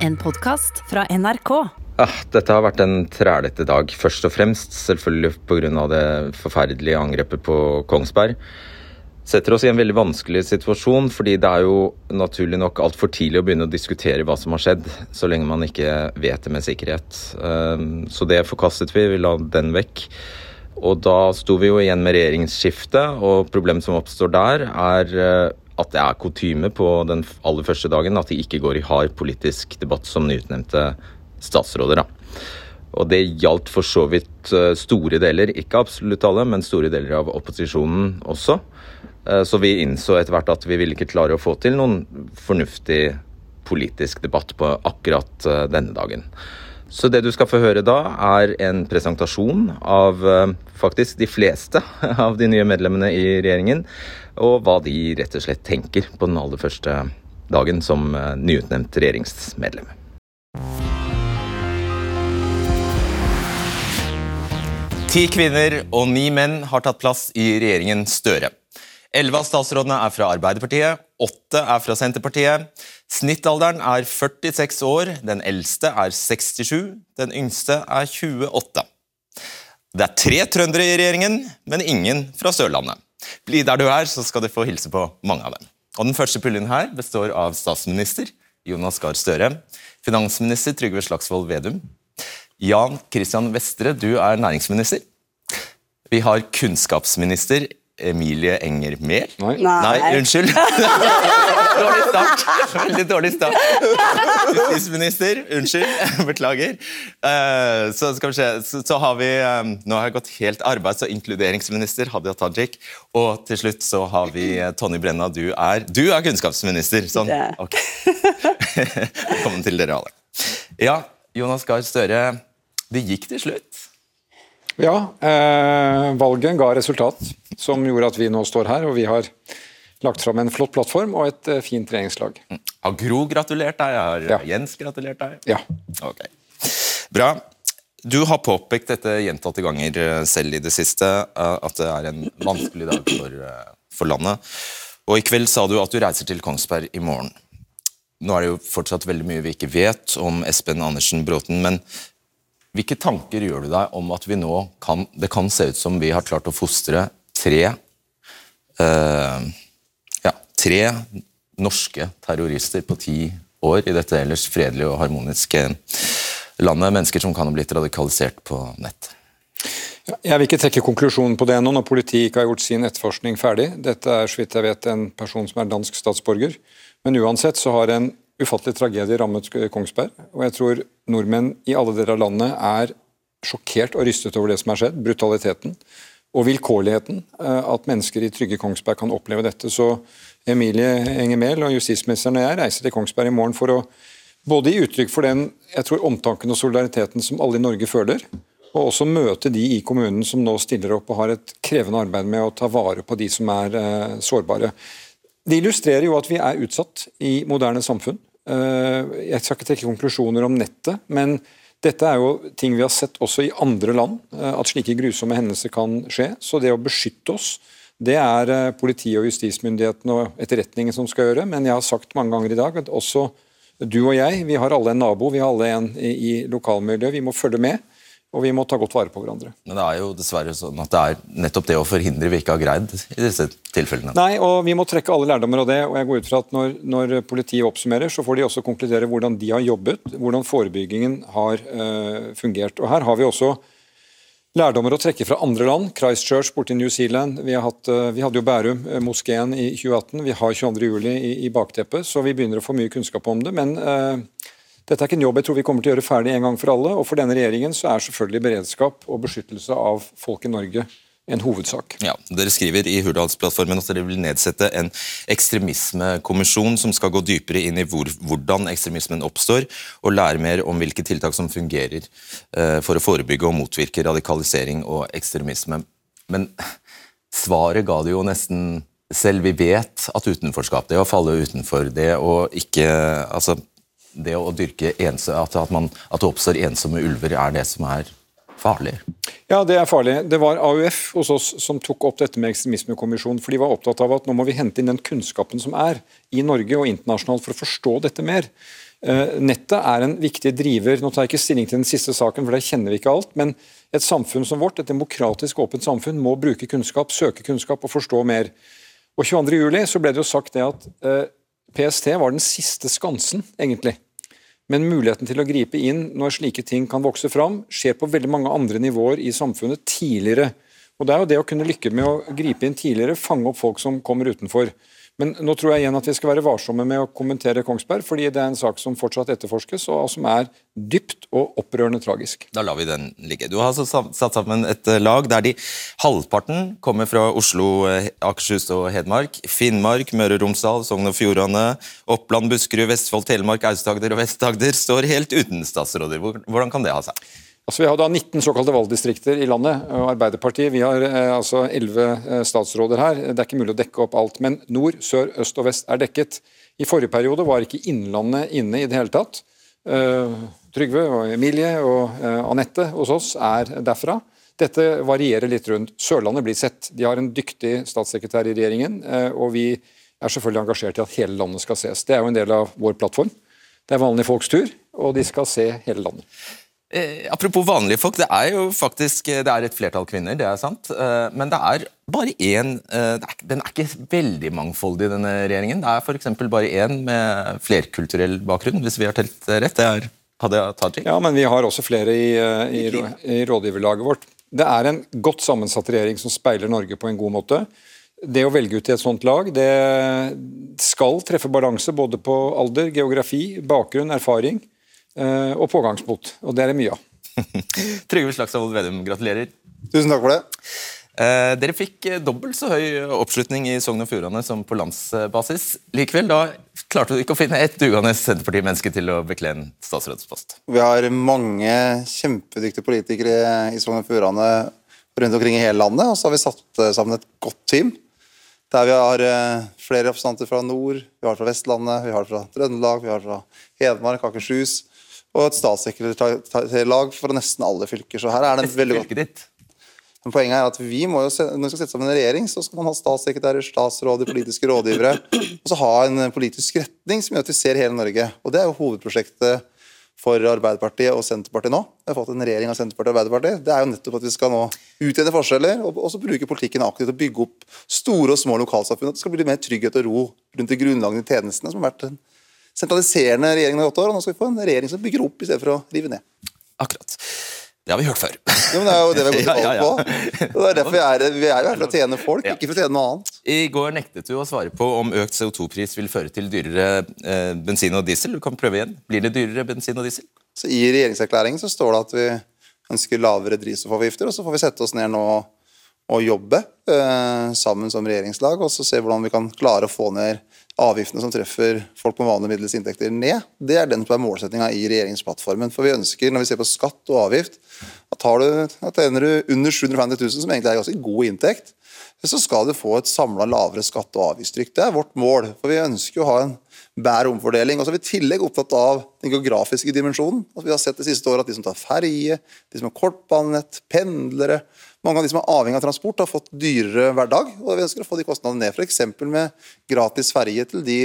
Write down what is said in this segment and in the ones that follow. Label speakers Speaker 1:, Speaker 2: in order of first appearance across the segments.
Speaker 1: En podkast fra NRK.
Speaker 2: Ah, dette har vært en trælete dag. Først og fremst selvfølgelig pga. det forferdelige angrepet på Kongsberg. Setter oss i en veldig vanskelig situasjon, fordi det er jo naturlig nok altfor tidlig å begynne å diskutere hva som har skjedd, så lenge man ikke vet det med sikkerhet. Ehm, så det forkastet vi, vi la den vekk. Og da sto vi jo igjen med regjeringsskifte, og problemet som oppstår der, er eh, at det er kutyme på den aller første dagen at de ikke går i hard politisk debatt som nyutnevnte statsråder. da. Og det gjaldt for så vidt eh, store deler, ikke absolutt alle, men store deler av opposisjonen også. Eh, så vi innså etter hvert at vi ville ikke klare å få til noen fornuftig politisk debatt på akkurat eh, denne dagen. Så det du skal få høre da, er en presentasjon av faktisk de fleste av de nye medlemmene i regjeringen, og hva de rett og slett tenker på den aller første dagen som nyutnevnt regjeringsmedlem. Ti kvinner og ni menn har tatt plass i regjeringen Støre. Elleve av statsrådene er fra Arbeiderpartiet, åtte er fra Senterpartiet. Snittalderen er 46 år, den eldste er 67, den yngste er 28. Det er tre trøndere i regjeringen, men ingen fra Sørlandet. Bli der du er, så skal du få hilse på mange av dem. Og Den første puljen her består av statsminister Jonas Gahr Støre, finansminister Trygve Slagsvold Vedum, Jan Christian Vestre, du er næringsminister. Vi har kunnskapsminister Emilie Enger Mehl.
Speaker 3: Nei.
Speaker 2: Nei, unnskyld. dårlig start. Veldig dårlig start. Justisminister. Unnskyld. Beklager. Uh, så skal vi se. Så, så har vi um, Nå har jeg gått helt arbeids- og inkluderingsminister Hadia Tajik. Og til slutt så har vi uh, Tonje Brenna. Du er, du er kunnskapsminister. Sånn. Ok. Velkommen til dere alle. Ja, Jonas Gahr Støre. Det gikk til slutt.
Speaker 3: Ja, eh, valget ga resultat som gjorde at vi nå står her. Og vi har lagt fram en flott plattform og et eh, fint regjeringslag.
Speaker 2: Har Gro gratulert deg? Har
Speaker 3: Ja.
Speaker 2: Jens gratulert deg?
Speaker 3: Ja.
Speaker 2: Ok. Bra. Du har påpekt dette gjentatte ganger eh, selv i det siste, eh, at det er en vanskelig dag for, eh, for landet. Og i kveld sa du at du reiser til Kongsberg i morgen. Nå er det jo fortsatt veldig mye vi ikke vet om Espen Andersen Bråten, men hvilke tanker gjør du deg om at vi nå kan Det kan se ut som vi har klart å fostre tre uh, ja, tre norske terrorister på ti år i dette ellers fredelige og harmoniske landet. Mennesker som kan ha blitt radikalisert på nett.
Speaker 3: Jeg vil ikke trekke konklusjonen på det ennå, når politiet ikke har gjort sin etterforskning ferdig. Dette er så vidt jeg vet en person som er dansk statsborger. Men uansett så har en ufattelig tragedie rammet Kongsberg. Og jeg tror nordmenn i alle deler av landet er sjokkert og rystet over det som har skjedd. Brutaliteten og vilkårligheten. eh, At mennesker i trygge Kongsberg kan oppleve dette. Så Emilie Enger Mehl og justisministeren og jeg reiser til Kongsberg i morgen for å både gi uttrykk for den jeg tror, omtanken og solidariteten som alle i Norge føler, og også møte de i kommunen som nå stiller opp og har et krevende arbeid med å ta vare på de som er eh, sårbare. Det illustrerer jo at vi er utsatt i moderne samfunn. Eh, jeg skal ikke trekke konklusjoner om nettet, men dette er jo ting vi har sett også i andre land, eh, at slike grusomme hendelser kan skje. Så det å beskytte oss, det er politi- politiet og justismyndighetene og etterretningen som skal gjøre. Men jeg har sagt mange ganger i dag at også du og jeg, vi har alle en nabo, vi har alle en i, i lokalmiljøet. Vi må følge med, og vi må ta godt vare på hverandre.
Speaker 2: Men det er jo dessverre sånn at det er nettopp det å forhindre vi ikke har greid i disse tilfellene.
Speaker 3: Nei, og vi må trekke alle lærdommer av det. og jeg går ut fra at når, når politiet oppsummerer, så får de også konkludere hvordan de har jobbet, hvordan forebyggingen har eh, fungert. Og Her har vi også lærdommer å trekke fra andre land. Christchurch borte i New Zealand. Vi, har hatt, eh, vi hadde jo Bærum-moskeen i 2018. Vi har 22. juli i, i bakteppet, så vi begynner å få mye kunnskap om det. Men dette er ikke en jobb jeg tror vi kommer til å gjøre ferdig en gang for alle. Og for denne regjeringen så er selvfølgelig beredskap og beskyttelse av folk i Norge en hovedsak.
Speaker 2: Ja, Dere skriver i Hurdalsplattformen at dere vil nedsette en ekstremismekommisjon som skal gå dypere inn i hvor, hvordan ekstremismen oppstår, og lære mer om hvilke tiltak som fungerer eh, for å forebygge og motvirke radikalisering og ekstremisme. Men svaret ga det jo nesten selv. Vi vet at utenforskap, det å falle utenfor, det å ikke altså, det å dyrke ense, at, at, man, at det oppstår ensomme ulver, er det som er farlig.
Speaker 3: Ja, det er farlig. Det var AUF hos oss som tok opp dette med ekstremismekommisjonen. For de var opptatt av at nå må vi hente inn den kunnskapen som er i Norge og internasjonalt for å forstå dette mer. Eh, nettet er en viktig driver. Nå tar jeg ikke stilling til den siste saken, for der kjenner vi ikke alt. Men et samfunn som vårt, et demokratisk åpent samfunn, må bruke kunnskap, søke kunnskap og forstå mer. Og 22.07 så ble det jo sagt det at eh, PST var den siste skansen, egentlig. Men muligheten til å gripe inn når slike ting kan vokse fram, skjer på veldig mange andre nivåer i samfunnet tidligere. Og Det er jo det å kunne lykke med å gripe inn tidligere, fange opp folk som kommer utenfor. Men nå tror jeg igjen at vi skal være varsomme med å kommentere Kongsberg, fordi det er en sak som fortsatt etterforskes, og som er dypt og opprørende tragisk.
Speaker 2: Da lar vi den ligge. Du har altså satt sammen et eh, lag der de halvparten kommer fra Oslo, eh, Akershus og Hedmark. Finnmark, Møre og Romsdal, Sogn og Fjordane, Oppland, Buskerud, Vestfold, Telemark, Aust-Agder og Vest-Agder står helt uten statsråder. Hvordan kan det ha seg?
Speaker 3: Altså, vi har da 19 såkalte valgdistrikter i landet. og Arbeiderpartiet vi har eh, altså 11 eh, statsråder her. Det er ikke mulig å dekke opp alt. Men nord, sør, øst og vest er dekket. I forrige periode var ikke Innlandet inne i det hele tatt. Eh, Trygve og Emilie og eh, Anette hos oss er derfra. Dette varierer litt rundt. Sørlandet blir sett. De har en dyktig statssekretær i regjeringen. Uh, og vi er selvfølgelig engasjert i at hele landet skal ses. Det er jo en del av vår plattform. Det er vanlige folks tur, og de skal se hele landet.
Speaker 2: Eh, apropos vanlige folk, det er jo faktisk eh, det er et flertall kvinner, det er sant. Eh, men det er bare én eh, Den er ikke veldig mangfoldig, denne regjeringen. Det er f.eks. bare én med flerkulturell bakgrunn, hvis vi har telt rett. Det er Hadia Tajik.
Speaker 3: Ja, men vi har også flere i, eh, i, i rådgiverlaget vårt. Det er en godt sammensatt regjering som speiler Norge på en god måte. Det å velge ut i et sånt lag, det skal treffe balanse både på alder, geografi, bakgrunn, erfaring. Eh, og pågangsmot. Og det er det mye av.
Speaker 2: Trygve Slagsvold Vedum, gratulerer.
Speaker 4: Tusen takk for det.
Speaker 2: Eh, dere fikk eh, dobbelt så høy oppslutning i Sogn og Fjordane som på landsbasis. Likevel, da klarte du ikke å finne ett dugende Senterparti-menneske til å bekle en statsrådspost.
Speaker 4: Vi har mange kjempedyktige politikere i Sogn og Fjordane rundt omkring i hele landet, og så har vi satt sammen et godt team. Der vi har flere representanter fra nord, vi har fra Vestlandet, vi har fra Trøndelag, vi har fra Hedmark, Akershus og et statssekretærlag fra nesten alle fylker. Så her er det en veldig godt... Men poenget er at vi må jo, Når vi skal sette sammen en regjering, så skal man ha statssekretærer, statsråder, politiske rådgivere. Og så ha en politisk retning som gjør at vi ser hele Norge. Og Det er jo hovedprosjektet for Arbeiderpartiet og Senterpartiet nå. Vi har fått en regjering av Senterpartiet og Arbeiderpartiet. Det er jo nettopp at vi skal nå utjevne forskjeller, og også bruke politikken aktivt å bygge opp store og små lokalsamfunn. At det skal bli mer trygghet og ro rundt de grunnleggende tjenestene, som har vært en sentraliserende regjeringen i åtte år. og Nå skal vi få en regjering som bygger opp i stedet for å rive ned.
Speaker 2: Akkurat. Det har vi hørt før.
Speaker 4: Jo, men Det er jo det vi har gått til valg på. Det er derfor vi er, vi er her for å tjene folk, ja. ikke for å tjene noe annet.
Speaker 2: I går nektet du å svare på om økt CO2-pris vil føre til dyrere eh, bensin og diesel. Du kan prøve igjen. Blir det dyrere bensin og diesel?
Speaker 4: Så I regjeringserklæringen så står det at vi ønsker lavere drivstoffavgifter, og så får vi sette oss ned nå og jobbe eh, sammen som regjeringslag og så se hvordan vi kan klare å få ned avgiftene som treffer folk med vanlige middels inntekter ned. Det er den som er målsettinga i regjeringsplattformen. For vi ønsker, når vi ser på skatt og avgift, at, tar du, at tjener du under 750 000, som egentlig er ganske god inntekt, så skal du få et samla lavere skatte- og avgiftstrykk. Det er vårt mål. For vi ønsker å ha en bedre omfordeling. Og så er vi i tillegg opptatt av den geografiske dimensjonen. Altså, vi har sett det siste året at de som tar ferje, de som har kortbanenett, pendlere mange av de som er avhengig av transport, har fått dyrere hverdag. og Vi ønsker å få de kostnadene ned, f.eks. med gratis ferje til de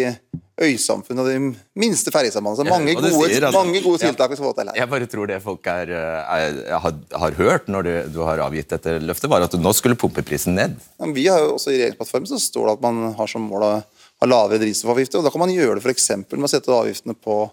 Speaker 4: øysamfunnene og de minste ferjesambandene. Mange, ja, gode, mange gode tiltak vi skal få til her.
Speaker 2: Jeg bare tror det folk er, er, har, har, hørt når du, du, har avgitt dette løftet, var at du nå skulle pumpeprisen ned.
Speaker 4: Ja, vi har jo også I regjeringsplattformen så står det at man har som mål å ha lavere drivstoffavgifter. og Da kan man gjøre det f.eks. med å sette avgiftene på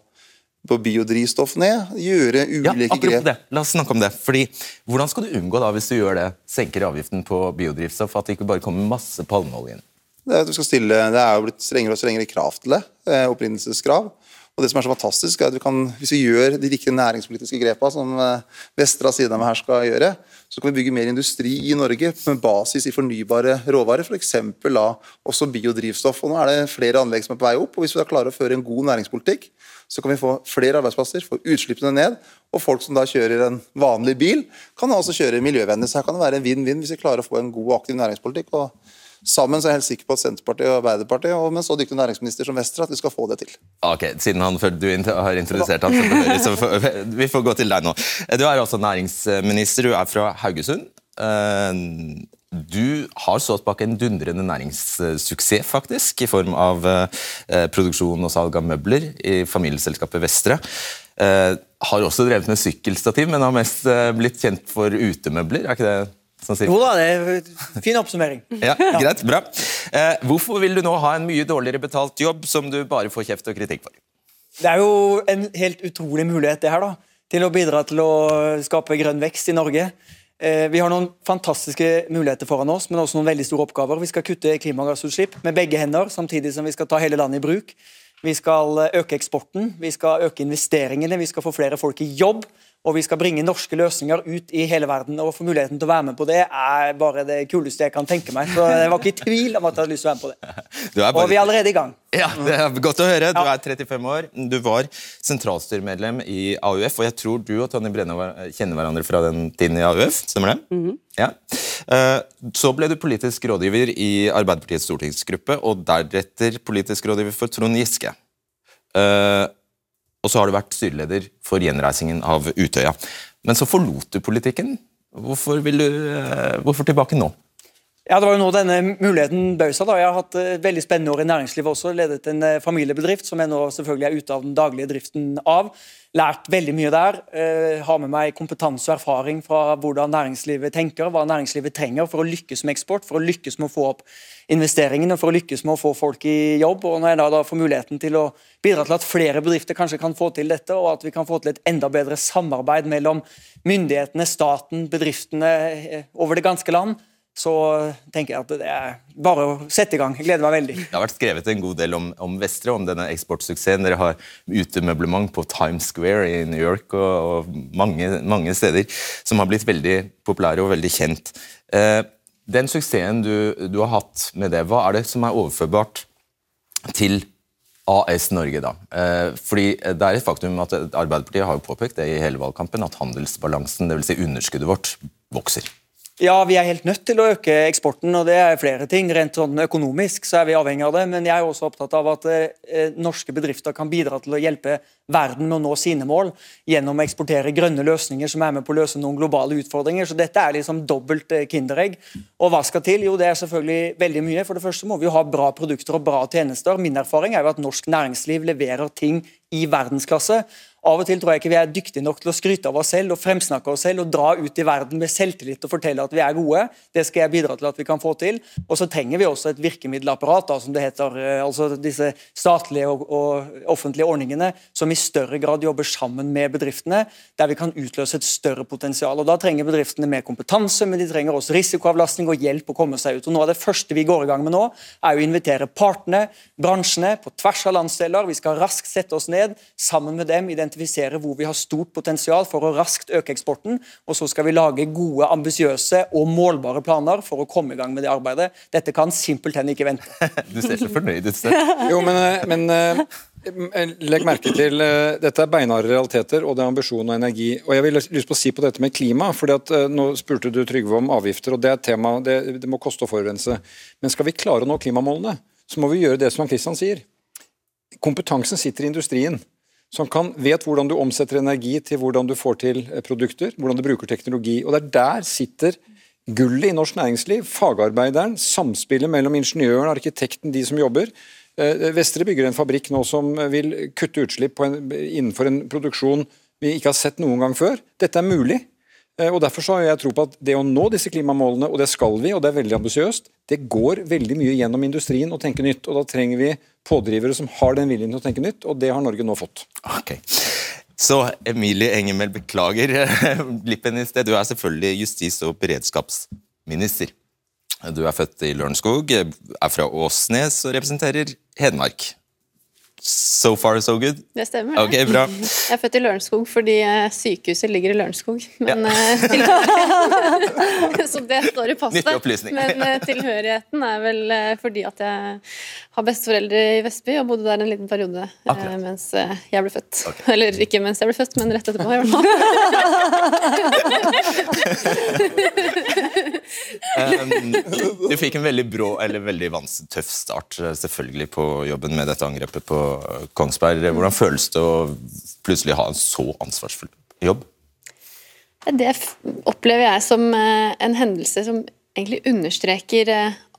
Speaker 4: på biodrivstoff ned. Gjøre ulike ja, grep.
Speaker 2: Det. La oss snakke om det. Fordi, Hvordan skal du unngå da, hvis du gjør det, senker avgiften på biodrivstoff, at det ikke bare kommer masse palmeolje inn?
Speaker 4: Det er, at du skal stille, det er jo blitt strengere og strengere krav til det. Eh, opprinnelseskrav. Og det som er så fantastisk er at vi kan, Hvis vi gjør de riktige næringspolitiske grepene som eh, Vestra siden av her skal gjøre, så kan vi bygge mer industri i Norge med basis i fornybare råvarer. F.eks. også biodrivstoff. Og Nå er det flere anlegg som er på vei opp. og Hvis vi da klarer å føre en god næringspolitikk, så kan vi få flere arbeidsplasser, få utslippene ned. Og folk som da kjører en vanlig bil, kan også kjøre miljøvennlig. Så her kan det være en vinn-vinn hvis vi klarer å få en god og aktiv næringspolitikk. og Sammen så er jeg helt sikker på at Senterpartiet og Arbeiderpartiet og med så dyktig næringsminister som Vestre at vi skal få det til.
Speaker 2: Ok, Siden han, du har introdusert ham, så vi får gå til deg nå. Du er også næringsminister, du er fra Haugesund. Du har stått bak en dundrende næringssuksess, faktisk, i form av eh, produksjon og salg av møbler i familieselskapet Vestre. Eh, har også drevet med sykkelstativ, men har mest eh, blitt kjent for utemøbler. er ikke det sånn?
Speaker 5: Jo da, det er fin oppsummering.
Speaker 2: Ja, greit, bra. Hvorfor vil du nå ha en mye dårligere betalt jobb som du bare får kjeft og kritikk for?
Speaker 5: Det er jo en helt utrolig mulighet det her da, til å bidra til å skape grønn vekst i Norge. Eh, vi har noen fantastiske muligheter foran oss, men også noen veldig store oppgaver. Vi skal kutte klimagassutslipp med begge hender, samtidig som vi skal ta hele landet i bruk. Vi skal øke eksporten, vi skal øke investeringene, vi skal få flere folk i jobb og vi skal bringe norske løsninger ut i hele verden. og Få muligheten til å være med på det er bare det kuleste jeg kan tenke meg. Så Jeg var ikke i tvil om at jeg hadde lyst til å være med på det. Bare... Og vi er allerede i gang.
Speaker 2: Ja, Det er godt å høre. Du er 35 år. Du var sentralstyremedlem i AUF, og jeg tror du og Tonje Brenna kjenner hverandre fra den tiden i AUF, stemmer det? Mm -hmm. Ja. Eh, så ble du politisk rådgiver i Arbeiderpartiets stortingsgruppe, og deretter politisk rådgiver for Trond Giske. Og så har du vært styreleder for gjenreisingen av Utøya. Men så forlot du politikken. Hvorfor, du, eh, hvorfor tilbake nå?
Speaker 5: Ja, Det var jo nå denne muligheten bød seg. Jeg har hatt et veldig spennende år i næringslivet også. Ledet en eh, familiebedrift som jeg nå selvfølgelig er ute av den daglige driften av lært veldig mye der. Eh, har med meg kompetanse og erfaring fra hvordan næringslivet tenker, hva næringslivet trenger for å lykkes med eksport, for å lykkes med å få opp investeringene, for å lykkes med å få folk i jobb. og Når jeg da, da får muligheten til å bidra til at flere bedrifter kanskje kan få til dette, og at vi kan få til et enda bedre samarbeid mellom myndighetene, staten, bedriftene eh, over det ganske land, så tenker jeg at det er bare å sette i gang. Jeg gleder meg veldig.
Speaker 2: Det har vært skrevet en god del om, om Vestre, om denne eksportsuksessen. Dere har utemøblement på Times Square i New York og, og mange, mange, steder som har blitt veldig populære og veldig kjent. Eh, den suksessen du, du, har hatt med det, hva er det som er overførbart til AS Norge, da? Eh, fordi det er et faktum at Arbeiderpartiet har påpekt det i hele valgkampen, at handelsbalansen, dvs. Si underskuddet vårt, vokser.
Speaker 5: Ja, vi er helt nødt til å øke eksporten, og det er flere ting. Rent sånn økonomisk så er vi avhengig av det, men jeg er også opptatt av at eh, norske bedrifter kan bidra til å hjelpe verden med å nå sine mål gjennom å eksportere grønne løsninger som er med på å løse noen globale utfordringer. Så dette er liksom dobbelt eh, kinderegg. Og hva skal til? Jo, det er selvfølgelig veldig mye. For det første må vi jo ha bra produkter og bra tjenester. Min erfaring er jo at norsk næringsliv leverer ting i verdensklasse. Av og til tror jeg ikke vi er dyktige nok til å skryte av oss selv og fremsnakke oss selv og dra ut i verden med selvtillit og fortelle at vi er gode. Det skal jeg bidra til at vi kan få til. Og så trenger vi også et virkemiddelapparat, da, som det heter. Eh, altså disse statlige og, og, offentlige ordningene som i større grad jobber sammen med bedriftene, der vi kan utløse et større potensial. Og Da trenger bedriftene mer kompetanse, men de trenger også risikoavlastning og hjelp å komme seg ut. Og Noe av det første vi går i gang med nå, er å invitere partene, bransjene, på tvers av landsdeler. Vi skal raskt sette oss ned sammen med dem. identifisere identifisere hvor vi har stort potensial for å raskt øke eksporten. Og så skal vi lage gode, ambisiøse og målbare planer for å komme i gang med det arbeidet. Dette kan simpelthen ikke vente.
Speaker 2: Du ser så fornøyd ut.
Speaker 3: jo, men, eh, men eh, Legg merke til uh, Dette er beinharde realiteter, og det er ambisjon og energi. Og jeg vil lyst på å si på dette med klima, fordi at uh, Nå spurte du Trygve om avgifter, og det er et tema. Det, det må koste å forurense. Men skal vi klare å nå klimamålene, så må vi gjøre det som Kristian sier. Kompetansen sitter i industrien som kan, vet hvordan du omsetter energi til hvordan du får til eh, produkter, hvordan du bruker teknologi. Og det er Der sitter gullet i norsk næringsliv. Fagarbeideren, samspillet mellom ingeniøren, arkitekten, de som jobber. Eh, Vestre bygger en fabrikk nå som vil kutte utslipp en, innenfor en produksjon vi ikke har sett noen gang før. Dette er mulig. Eh, og Derfor så har jeg tro på at det å nå disse klimamålene, og det skal vi, og det er veldig ambisiøst, det går veldig mye gjennom industrien å tenke nytt. og Da trenger vi pådrivere som har den viljen til å tenke nytt, og det har Norge nå fått.
Speaker 2: Ok. Så Emilie Engemel, beklager glippen i sted. Du er selvfølgelig justis- og beredskapsminister. Du er født i Lørenskog, er fra Åsnes og representerer Hedmark. So far, so good?
Speaker 6: Det stemmer.
Speaker 2: Ok, bra.
Speaker 6: Jeg er født i Lørenskog fordi eh, sykehuset ligger i Lørenskog. Men, ja. Eh, så det står i passet. Men eh, tilhørigheten er vel fordi at jeg har besteforeldre i Vestby og bodde der en liten periode Akkurat. mens jeg ble født. Okay. Eller ikke mens jeg ble født, men rett etterpå, fall.
Speaker 2: du fikk en veldig brå, eller veldig tøff start selvfølgelig på jobben med dette angrepet på Kongsberg. Hvordan føles det å plutselig ha en så ansvarsfull jobb?
Speaker 6: Det opplever jeg som eh, en hendelse som egentlig understreker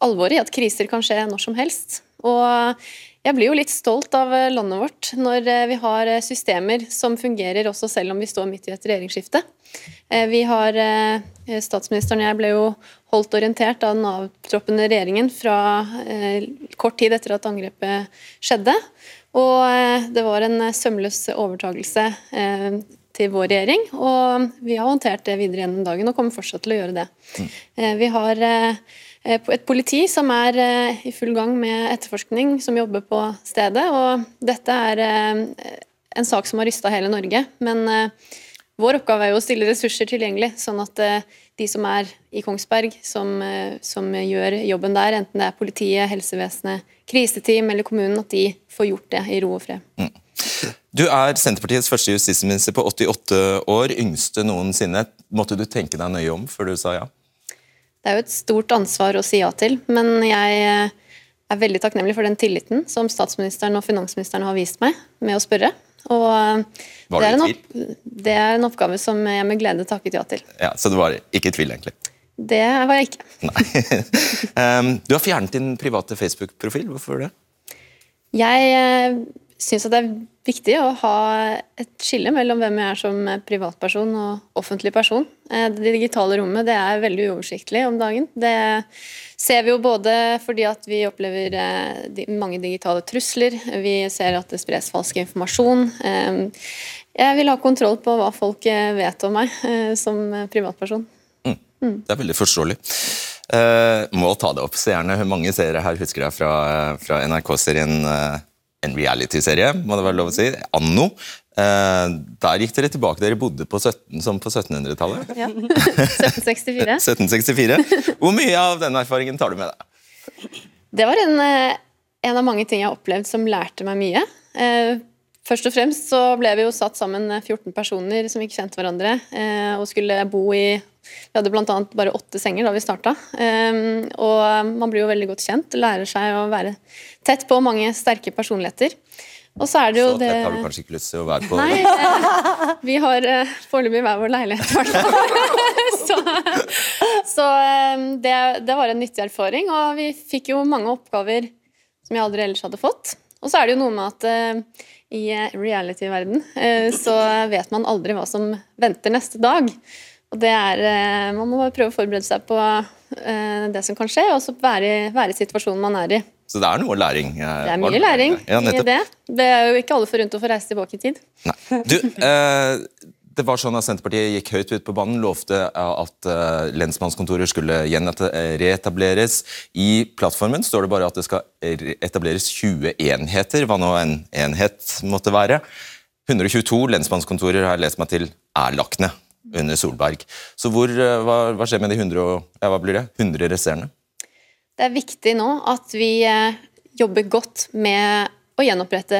Speaker 6: alvoret i at kriser kan skje når som helst. Og jeg blir jo litt stolt av landet vårt når vi har systemer som fungerer også selv om vi står midt i et regjeringsskifte. Vi har Statsministeren og jeg ble jo holdt orientert av den avtroppende regjeringen fra kort tid etter at angrepet skjedde. Og det var en sømløs overtagelse til vår regjering. Og vi har håndtert det videre gjennom dagen og kommer fortsatt til å gjøre det. Mm. Vi har eh, et politi som er eh, i full gang med etterforskning, som jobber på stedet. Og dette er en sak som har rysta hele Norge. Men vår oppgave er jo å stille ressurser tilgjengelig, sånn at de som er i Kongsberg, som, som gjør jobben der, enten det er politiet, helsevesenet, kriseteam eller kommunen, at de får gjort det i ro og fred. Mm.
Speaker 2: Du er Senterpartiets første justisminister på 88 år, yngste noensinne. Måtte du tenke deg nøye om før du sa ja?
Speaker 6: Det er jo et stort ansvar å si ja til, men jeg eh, er veldig takknemlig for den tilliten som statsministeren og finansministeren har vist meg med å spørre. Og
Speaker 2: eh, var det, er
Speaker 6: en, det er en oppgave som jeg med glede takket ja til.
Speaker 2: Ja, Så du var ikke i tvil, egentlig?
Speaker 6: Det var jeg ikke.
Speaker 2: Nei. um, du har fjernet din private Facebook-profil. Hvorfor det?
Speaker 6: Jeg eh, syns det er viktig å ha et skille mellom hvem jeg er som privatperson og offentlig person. Eh, det digitale rommet det er veldig uoversiktlig om dagen. Det ser vi jo både fordi at vi opplever eh, mange digitale trusler, vi ser at det spres falsk informasjon. Eh, jeg vil ha kontroll på hva folk vet om meg som privatperson.
Speaker 2: Mm. mm. Det er veldig forståelig. Uh, må ta det opp. Seerne, mange seere her husker jeg fra, fra NRK-serien uh, en reality-serie, må det være lov å si. Anno. Eh, der gikk dere tilbake. Dere bodde på 17, som på 1700-tallet.
Speaker 6: Ja. 1764.
Speaker 2: 1764. Hvor mye av den erfaringen tar du med deg?
Speaker 6: Det var en, eh, en av mange ting jeg har opplevd som lærte meg mye. Eh, først og fremst så ble vi jo satt sammen 14 personer som ikke kjente hverandre, eh, og skulle bo i vi hadde bl.a. bare åtte senger da vi starta. Um, og man blir jo veldig godt kjent, lærer seg å være tett på mange sterke personligheter. Og så er det jo
Speaker 2: så
Speaker 6: det
Speaker 2: tett har du kanskje ikke lyst til å være på?
Speaker 6: Nei, eh, vi har eh, foreløpig hver vår leilighet, i hvert fall. så, så eh, det, det, var en nyttig erfaring, og vi fikk jo mange oppgaver som jeg aldri ellers hadde fått. Og så er det jo noe med at eh, i reality-verden uh, så vet man aldri hva som venter neste dag. Og det er, eh, Man må bare prøve å forberede seg på eh, det som kan skje, og så være, være i situasjonen man er i.
Speaker 2: Så det er noe læring?
Speaker 6: Eh, det er mye læring ja, i det. Det er jo ikke alle forunt å få reise tilbake i tid.
Speaker 2: Nei. Du, eh, det var sånn at Senterpartiet gikk høyt ut på banen, lovte at eh, lensmannskontorer skulle reetableres. I plattformen står det bare at det skal etableres 20 enheter, hva nå en enhet måtte være. 122 lensmannskontorer har jeg lest meg til er lagt ned under Solberg. Så hvor, eh, hva, hva, skjer med de 100, ja, hva blir det? 100 resterende?
Speaker 6: Det er viktig nå at vi eh, jobber godt med å gjenopprette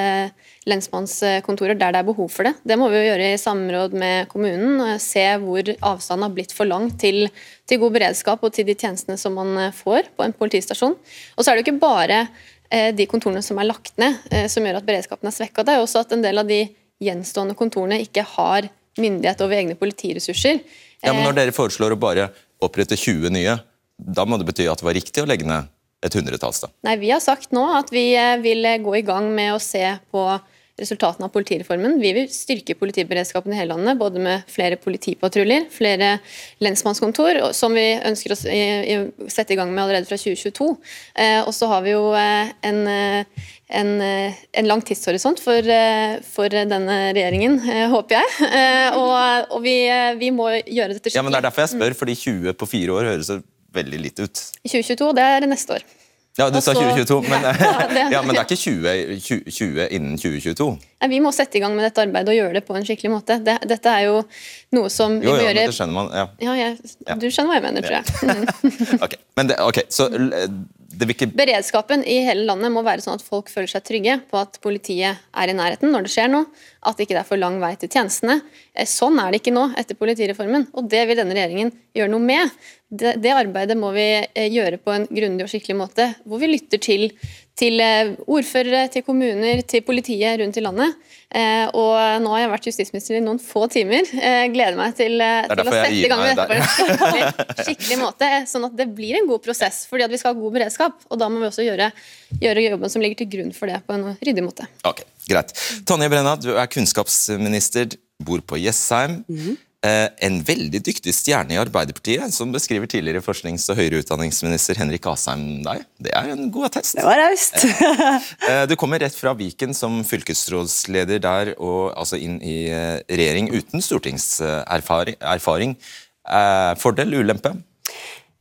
Speaker 6: lensmannskontorer der det er behov for det. Det må vi jo gjøre i samråd med kommunen. Se hvor avstanden har blitt for lang til, til, god beredskap og til de tjenestene som man eh, får på en politistasjon. Og så er det jo ikke bare de kontorene som er lagt ned som gjør at beredskapen er svekka. Det er også at en del av de gjenstående kontorene ikke har myndighet over egne politiressurser.
Speaker 2: Ja, men Når dere foreslår å bare opprette 20 nye, da må det bety at det var riktig å legge ned et hundretalls?
Speaker 6: Nei, Vi har sagt nå at vi eh, vil gå i gang med å se på resultatene av politireformen. Vi vil styrke politiberedskapen i hele landet, både med flere politipatruljer, flere lensmannskontor, som vi ønsker å sette i gang med allerede fra 2022. Eh, og så har vi jo eh, en, eh, en, en lang tidshorisont for, for, denne regjeringen, håper jeg. Og, og vi, vi, må gjøre dette skikkelig.
Speaker 2: Ja, men Det er derfor jeg spør, fordi 20 på fire år høres veldig lite ut.
Speaker 6: 2022, det er neste år.
Speaker 2: Ja, du sa 2022, men, ja, men, det er ikke 20, 20, 20 innen 2022?
Speaker 6: Nei, vi må sette i gang med dette arbeidet og gjøre det på en skikkelig måte. Det, dette er jo noe som vi
Speaker 2: jo, jo,
Speaker 6: gjøre
Speaker 2: det skjønner man, ja.
Speaker 6: ja, jeg, Du skjønner hva jeg mener, tror jeg.
Speaker 2: ok, men det, ok, så det vil ikke
Speaker 6: Beredskapen i hele landet må være sånn at folk føler seg trygge på at politiet er i nærheten når det skjer noe, at ikke det er for lang vei til tjenestene. Eh, sånn er det ikke nå etter politireformen, og det vil denne regjeringen gjøre noe med. Det, det, arbeidet må vi eh, gjøre på en grundig og skikkelig måte, hvor vi lytter til, til eh, ordførere, til kommuner, til politiet rundt i landet. Eh, og nå har jeg vært justisminister i noen få timer. Eh, gleder meg til, til å sette i gang med dette på en skikkelig, skikkelig, måte, sånn at det blir en god prosess. fordi at vi skal ha god beredskap, og da må vi også gjøre, gjøre jobben som ligger til grunn for det, på en ryddig måte.
Speaker 2: Ok, Greit. Tonje Brenna, du er kunnskapsminister, bor på Jessheim. Mm -hmm. Eh, en veldig dyktig stjerne i Arbeiderpartiet, som beskriver tidligere forsknings- og høyere utdanningsminister Henrik Asheim deg. Det er en god attest.
Speaker 7: Det var raust.
Speaker 2: Eh, du kommer rett fra Viken som fylkesrådsleder der, og altså inn i eh, regjering uten stortingserfaring. Fordel, ulempe?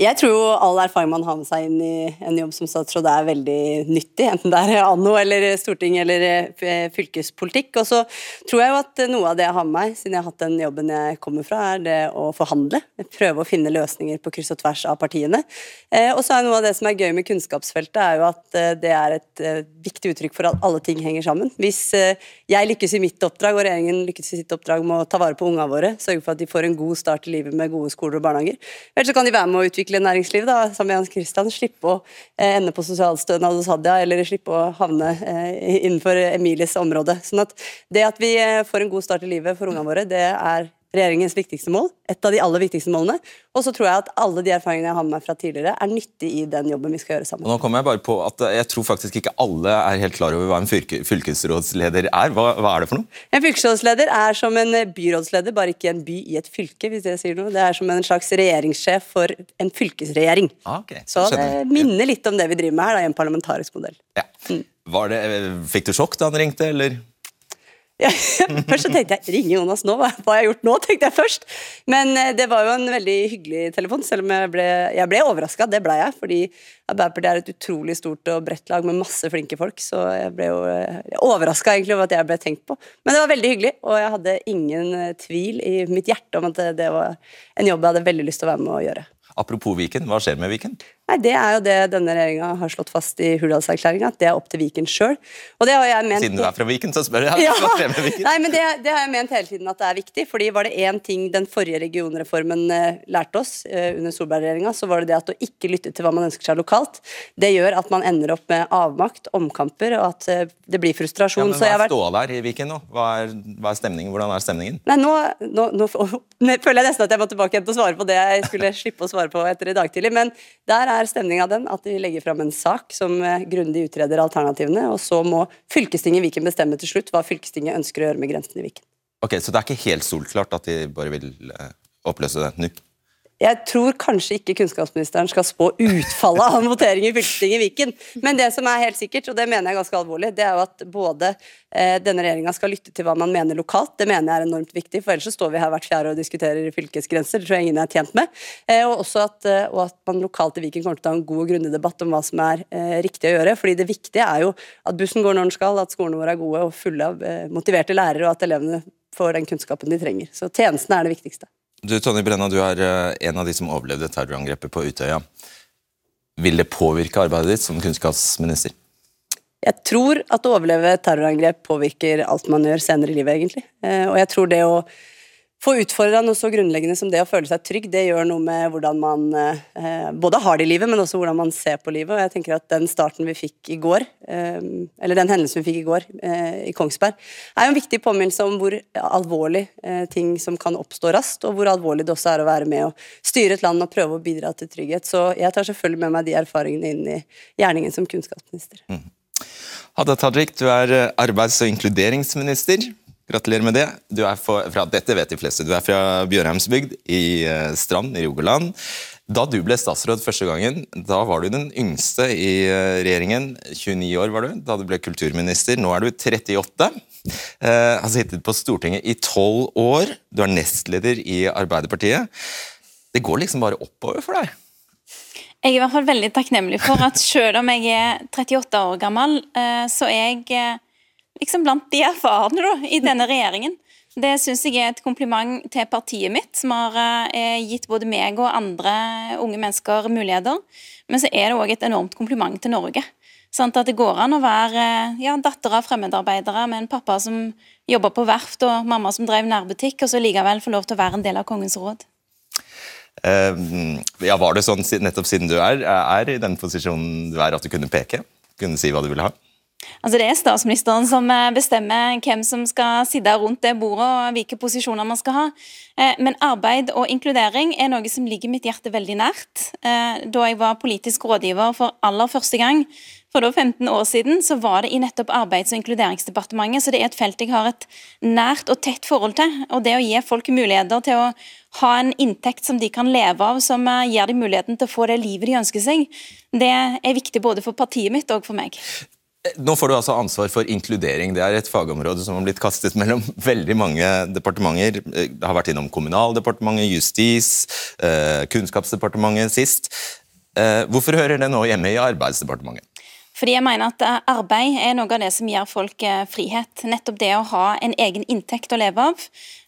Speaker 7: Jeg tror jo all erfaring man har med seg inn i en jobb som statsråd er veldig nyttig, enten det er anno eller storting eller eh, fylkespolitikk. Og så tror jeg jo at noe av det jeg har med meg, siden jeg har hatt den jobben jeg kommer fra, er det å forhandle. Prøve å finne løsninger på kryss og tvers av partiene. Eh, og så er noe av det som er gøy med kunnskapsfeltet, er jo at eh, det er et viktig uttrykk for at alle ting henger sammen. Hvis jeg lykkes i mitt oppdrag, og regjeringen lykkes i sitt oppdrag med å ta vare på ungene våre, sørge for at de får en god start i livet med gode skoler og barnehager, vel så kan de være med å utvikle utvikle næringslivet, da, sammen med Hans Christian, slippe å eh, ende på sosialstønad hos Hadia, eller slippe å havne eh, innenfor Emilies område. Sånn at det at vi eh, får en god start i livet for ungene våre, det er regjeringens viktigste mål. Et av de aller viktigste målene. Og så tror jeg at alle de erfaringene jeg har med meg fra tidligere, er nyttig i den jobben vi skal gjøre sammen.
Speaker 2: Og nå kommer Jeg bare på at jeg tror faktisk ikke alle er helt klar over hva en fylkesrådsleder er. Hva, hva er det for noe?
Speaker 7: En fylkesrådsleder er som en byrådsleder, bare ikke en by i et fylke. hvis det sier noe. Det er som en slags regjeringssjef for en fylkesregjering.
Speaker 2: Ah, okay.
Speaker 7: Så, så det minner litt om det vi driver med her, da, i en parlamentarisk modell.
Speaker 2: Ja. Mm. Det, fikk du sjokk da han ringte, eller?
Speaker 7: først så tenkte jeg ringe Jonas nå, hva har jeg gjort nå? tenkte jeg først. Men eh, det var jo en veldig hyggelig telefon, selv om jeg ble, jeg ble overraska. Det ble jeg, fordi Arbeiderpartiet er et utrolig stort og bredt lag med masse flinke folk. Så jeg ble jo overraska over at jeg ble tenkt på. Men det var veldig hyggelig, og jeg hadde ingen eh, tvil i mitt hjerte om at det var en jobb jeg hadde veldig lyst til å være med å gjøre.
Speaker 2: Apropos Viken, hva skjer med Viken?
Speaker 7: Nei, Det er jo det denne regjeringa har slått fast i Hurdalserklæringa, at det er opp til Viken sjøl.
Speaker 2: Siden du er fra Viken, så spør jeg. Ja. Viken?
Speaker 7: Nei, men det, det, har jeg ment hele tiden at det er viktig. fordi var det én ting den forrige regionreformen eh, lærte oss eh, under Solberg-regjeringa, så var det det at å ikke lytte til hva man ønsker seg lokalt, det gjør at man ender opp med avmakt, omkamper, og at eh, det blir frustrasjon.
Speaker 2: Ja, men Hva er vært... ståa der i Viken nå? Hva er, hva er, stemningen? Hvordan er stemningen?
Speaker 7: Nei, nå, nå, nå føler jeg nesten at jeg må tilbake igjen til å svare på det jeg skulle slippe å svare på etter i dag tidlig. Men der er stemninga den at de legger fram en sak som eh, grundig utreder alternativene, og så må fylkestinget i Viken bestemme til slutt hva fylkestinget ønsker å gjøre med grensen i Viken.
Speaker 2: Ok, Så det er ikke helt solklart at de bare vil eh, oppløse det nå?
Speaker 7: Jeg tror kanskje ikke kunnskapsministeren skal spå utfallet av votering i fylkestinget i Viken. Men det som er helt sikkert, og det mener jeg ganske alvorlig, det er jo at både eh, denne regjeringa skal lytte til hva man mener lokalt. Det mener jeg er enormt viktig, for ellers så står vi her hvert fjerde og diskuterer fylkesgrenser. Det tror jeg ingen er tjent med. Eh, og også at, eh, og at, man lokalt i Viken kommer til å ha en god og grundig debatt om hva som er riktig å gjøre. fordi det viktige er jo at bussen går når den skal, at skolene våre er gode og fulle av motiverte lærere, og at elevene får den kunnskapen de trenger. Så tjenestene er det viktigste.
Speaker 2: Du Tony Brenna, du er eh, en av de som overlevde terrorangrepet på Utøya. Vil det påvirke arbeidet ditt som kunnskapsminister?
Speaker 7: Jeg tror at å overleve terrorangrep påvirker alt man gjør senere i livet, egentlig. Eh, og jeg tror det å få utfordra noe så grunnleggende som det å føle seg trygg, det gjør noe med hvordan man eh, både har det i livet, men også hvordan man ser på livet. Og jeg tenker at den starten vi fikk i går, eh, eller den hendelsen vi fikk i går eh, i Kongsberg, er jo en viktig påminnelse om hvor alvorlig ting som kan oppstå raskt, og hvor alvorlig det også er å være med å styre et land og prøve å bidra til trygghet. Så jeg tar selvfølgelig med meg de erfaringene inn i gjerningen som kunnskapsminister. Mm.
Speaker 2: Hadia Tajik, du er arbeids- og inkluderingsminister. Gratulerer med det. Du er fra, dette vet de fleste. Du er fra Bjørheimsbygd i eh, Strand i Rogaland. Da du ble statsråd første gangen, da var du den yngste i eh, regjeringen. 29 år var du da du ble kulturminister. Nå er du 38. Eh, har sittet på Stortinget i 12 år. Du er nestleder i Arbeiderpartiet. Det går liksom bare oppover for deg?
Speaker 8: Jeg er i hvert fall veldig takknemlig for at selv om jeg er 38 år gammel, eh, så er jeg liksom blant de erfarne da, i denne regjeringen. Det syns jeg er et kompliment til partiet mitt, som har eh, gitt både meg og andre unge mennesker muligheter. Men så er det òg et enormt kompliment til Norge. Sånn at det går an å være ja, datter av fremmedarbeidere med en pappa som jobba på verft og mamma som drev nærbutikk, og så likevel få lov til å være en del av Kongens råd.
Speaker 2: Ja, Var det sånn nettopp siden du er, er i den posisjonen du er, at du kunne peke? Kunne si hva du ville ha?
Speaker 8: Altså Det er statsministeren som eh, bestemmer hvem som skal sitte rundt det bordet og hvilke posisjoner man skal ha. Eh, men arbeid og inkludering er noe som ligger mitt hjerte veldig nært. Eh, da jeg var politisk rådgiver for aller første gang, for da 15 år siden, så var det i nettopp Arbeids- og inkluderingsdepartementet. Så det er et felt jeg har et nært og tett forhold til. Og det å gi folk muligheter til å ha en inntekt som de kan leve av, som gir dem muligheten til å få det livet de ønsker seg, det er viktig både for partiet mitt og for meg.
Speaker 2: Nå får du altså ansvar for inkludering. Det er et fagområde som har blitt kastet mellom veldig mange departementer. Det har vært innom Kommunaldepartementet, Justis, eh, Kunnskapsdepartementet sist. Eh, hvorfor hører det nå hjemme i Arbeidsdepartementet?
Speaker 8: Fordi jeg mener at eh, Arbeid er noe av det som gir folk eh, frihet. Nettopp det å ha en egen inntekt å leve av.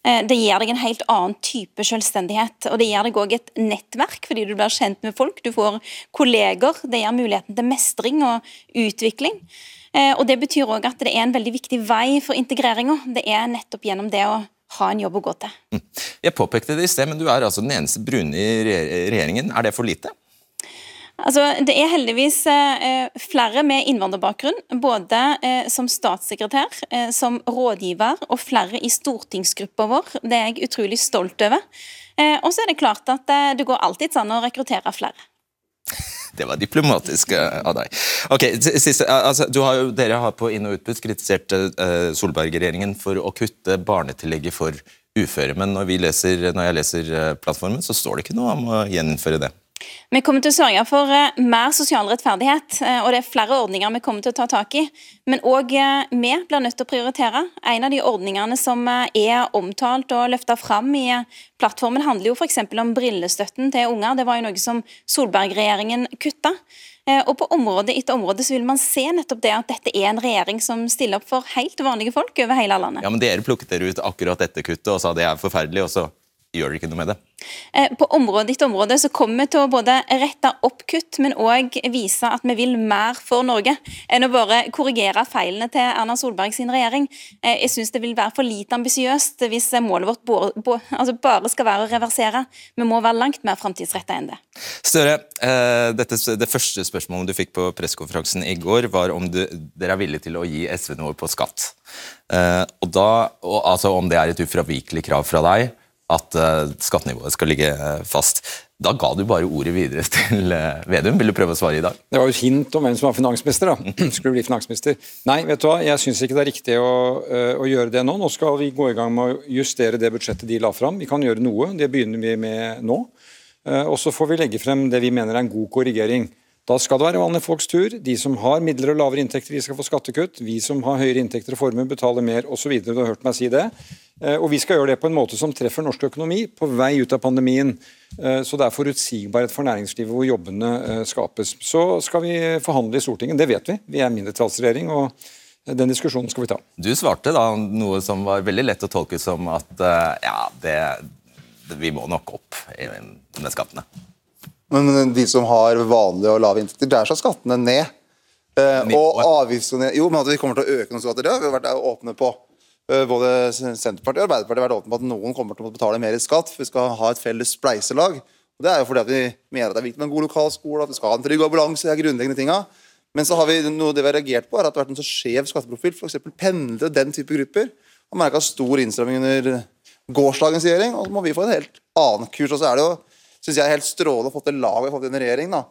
Speaker 8: Eh, det gir deg en helt annen type selvstendighet. Og det gir deg òg et nettverk, fordi du blir kjent med folk. Du får kolleger. Det gir muligheten til mestring og utvikling. Og Det betyr òg at det er en veldig viktig vei for integreringa. Det er nettopp gjennom det å ha en jobb å gå til. Hm.
Speaker 2: Jeg påpekte det i sted, men du er altså den eneste brune i regjeringen. Er det for lite?
Speaker 8: Altså, det er heldigvis eh, flere med innvandrerbakgrunn, både eh, som statssekretær, eh, som rådgiver og flere i stortingsgruppa vår. Det er jeg utrolig stolt over. Eh, og så er det klart at eh, det går alltid an å rekruttere flere.
Speaker 2: Det var diplomatisk eh, av deg. Ok, siste, altså, har jo, Dere har på inn- og utpust kritisert Solberg-regjeringen for å kutte barnetillegget for uføre. Men når, leser, når jeg leser plattformen, så står det ikke noe om å gjeninnføre det.
Speaker 8: Vi kommer til å sørge for eh, mer sosial rettferdighet, eh, og det er flere ordninger vi kommer til å ta tak i. Men òg eh, vi blir nødt til å prioritere. En av de ordningene som er omtalt og løfta fram i plattformen, handler jo f.eks. om brillestøtten til unger. Det var jo noe som Solberg-regjeringen kutta. Og på område etter område så vil man se nettopp det at dette er en regjering som stiller opp for helt vanlige folk over hele landet.
Speaker 2: Ja, men Dere plukket dere ut akkurat dette kuttet og sa det er forferdelig, og så gjør dere ikke noe med det?
Speaker 8: Eh, på område etter område så kommer vi til å både rette opp kutt, men òg vise at vi vil mer for Norge enn å bare korrigere feilene til Erna Solberg sin regjering. Eh, jeg syns det vil være for lite ambisiøst hvis målet vårt altså bare skal være å reversere. Vi må være langt mer framtidsretta enn det.
Speaker 2: Støre, eh, dette, det første spørsmålet du fikk på pressekonferansen i går, var om du, dere er villige til å gi SV noe på skatt. Og da, og, altså Om det er et ufravikelig krav fra deg at uh, skattenivået skal ligge uh, fast. Da ga du bare ordet videre til uh, Vedum. Vil du prøve å svare i dag?
Speaker 3: Det var jo et hint om hvem som var finansminister. da. Skulle bli finansminister. Nei, vet du hva, jeg syns ikke det er riktig å, å, gjøre det nå. Nå skal vi gå i gang med å justere det budsjettet de la fram. Vi kan gjøre noe, det begynner vi med nå. Og så får vi legge frem det vi mener er en god korrigering. Da skal det være vanlige folks tur. De som har midler og lavere inntekter, de skal få skattekutt. Vi som har høyere inntekter og formue, betaler mer osv. Du har hørt meg si det. Eh, og vi skal gjøre det på en måte som treffer norsk økonomi på vei ut av pandemien. Eh, så det er forutsigbarhet for næringslivet hvor jobbene eh, skapes. Så skal vi forhandle i Stortinget, det vet vi. Vi er mindretallsregjering. og den diskusjonen skal vi ta.
Speaker 2: Du svarte da noe som var veldig lett å tolke som at ja, det, vi må nok opp med skattene.
Speaker 4: Men de som har vanlige og lave inntekter, der skal skattene ned. Eh, og avgiftene Jo, men at vi kommer til å øke noen skatter, det har vi vært åpne på. Eh, både Senterpartiet og Arbeiderpartiet har vært åpne på at noen kommer til å betale mer i skatt. for Vi skal ha et felles spleiselag. Og Det er jo fordi at vi mener at det er viktig med en god lokalskole, at vi skal ha en trygg ambulanse. det er grunnleggende tinga. Men så har vi noe det vi har reagert på, er at det har vært en så skjev skatteprofil. F.eks. pendlere, den type grupper. har merka stor innstramming under gårsdagens regjering. Og så må vi få en helt annen kurs. Og så er det jo syns jeg er helt strålende å få til laget vi har fått i denne regjeringen. da.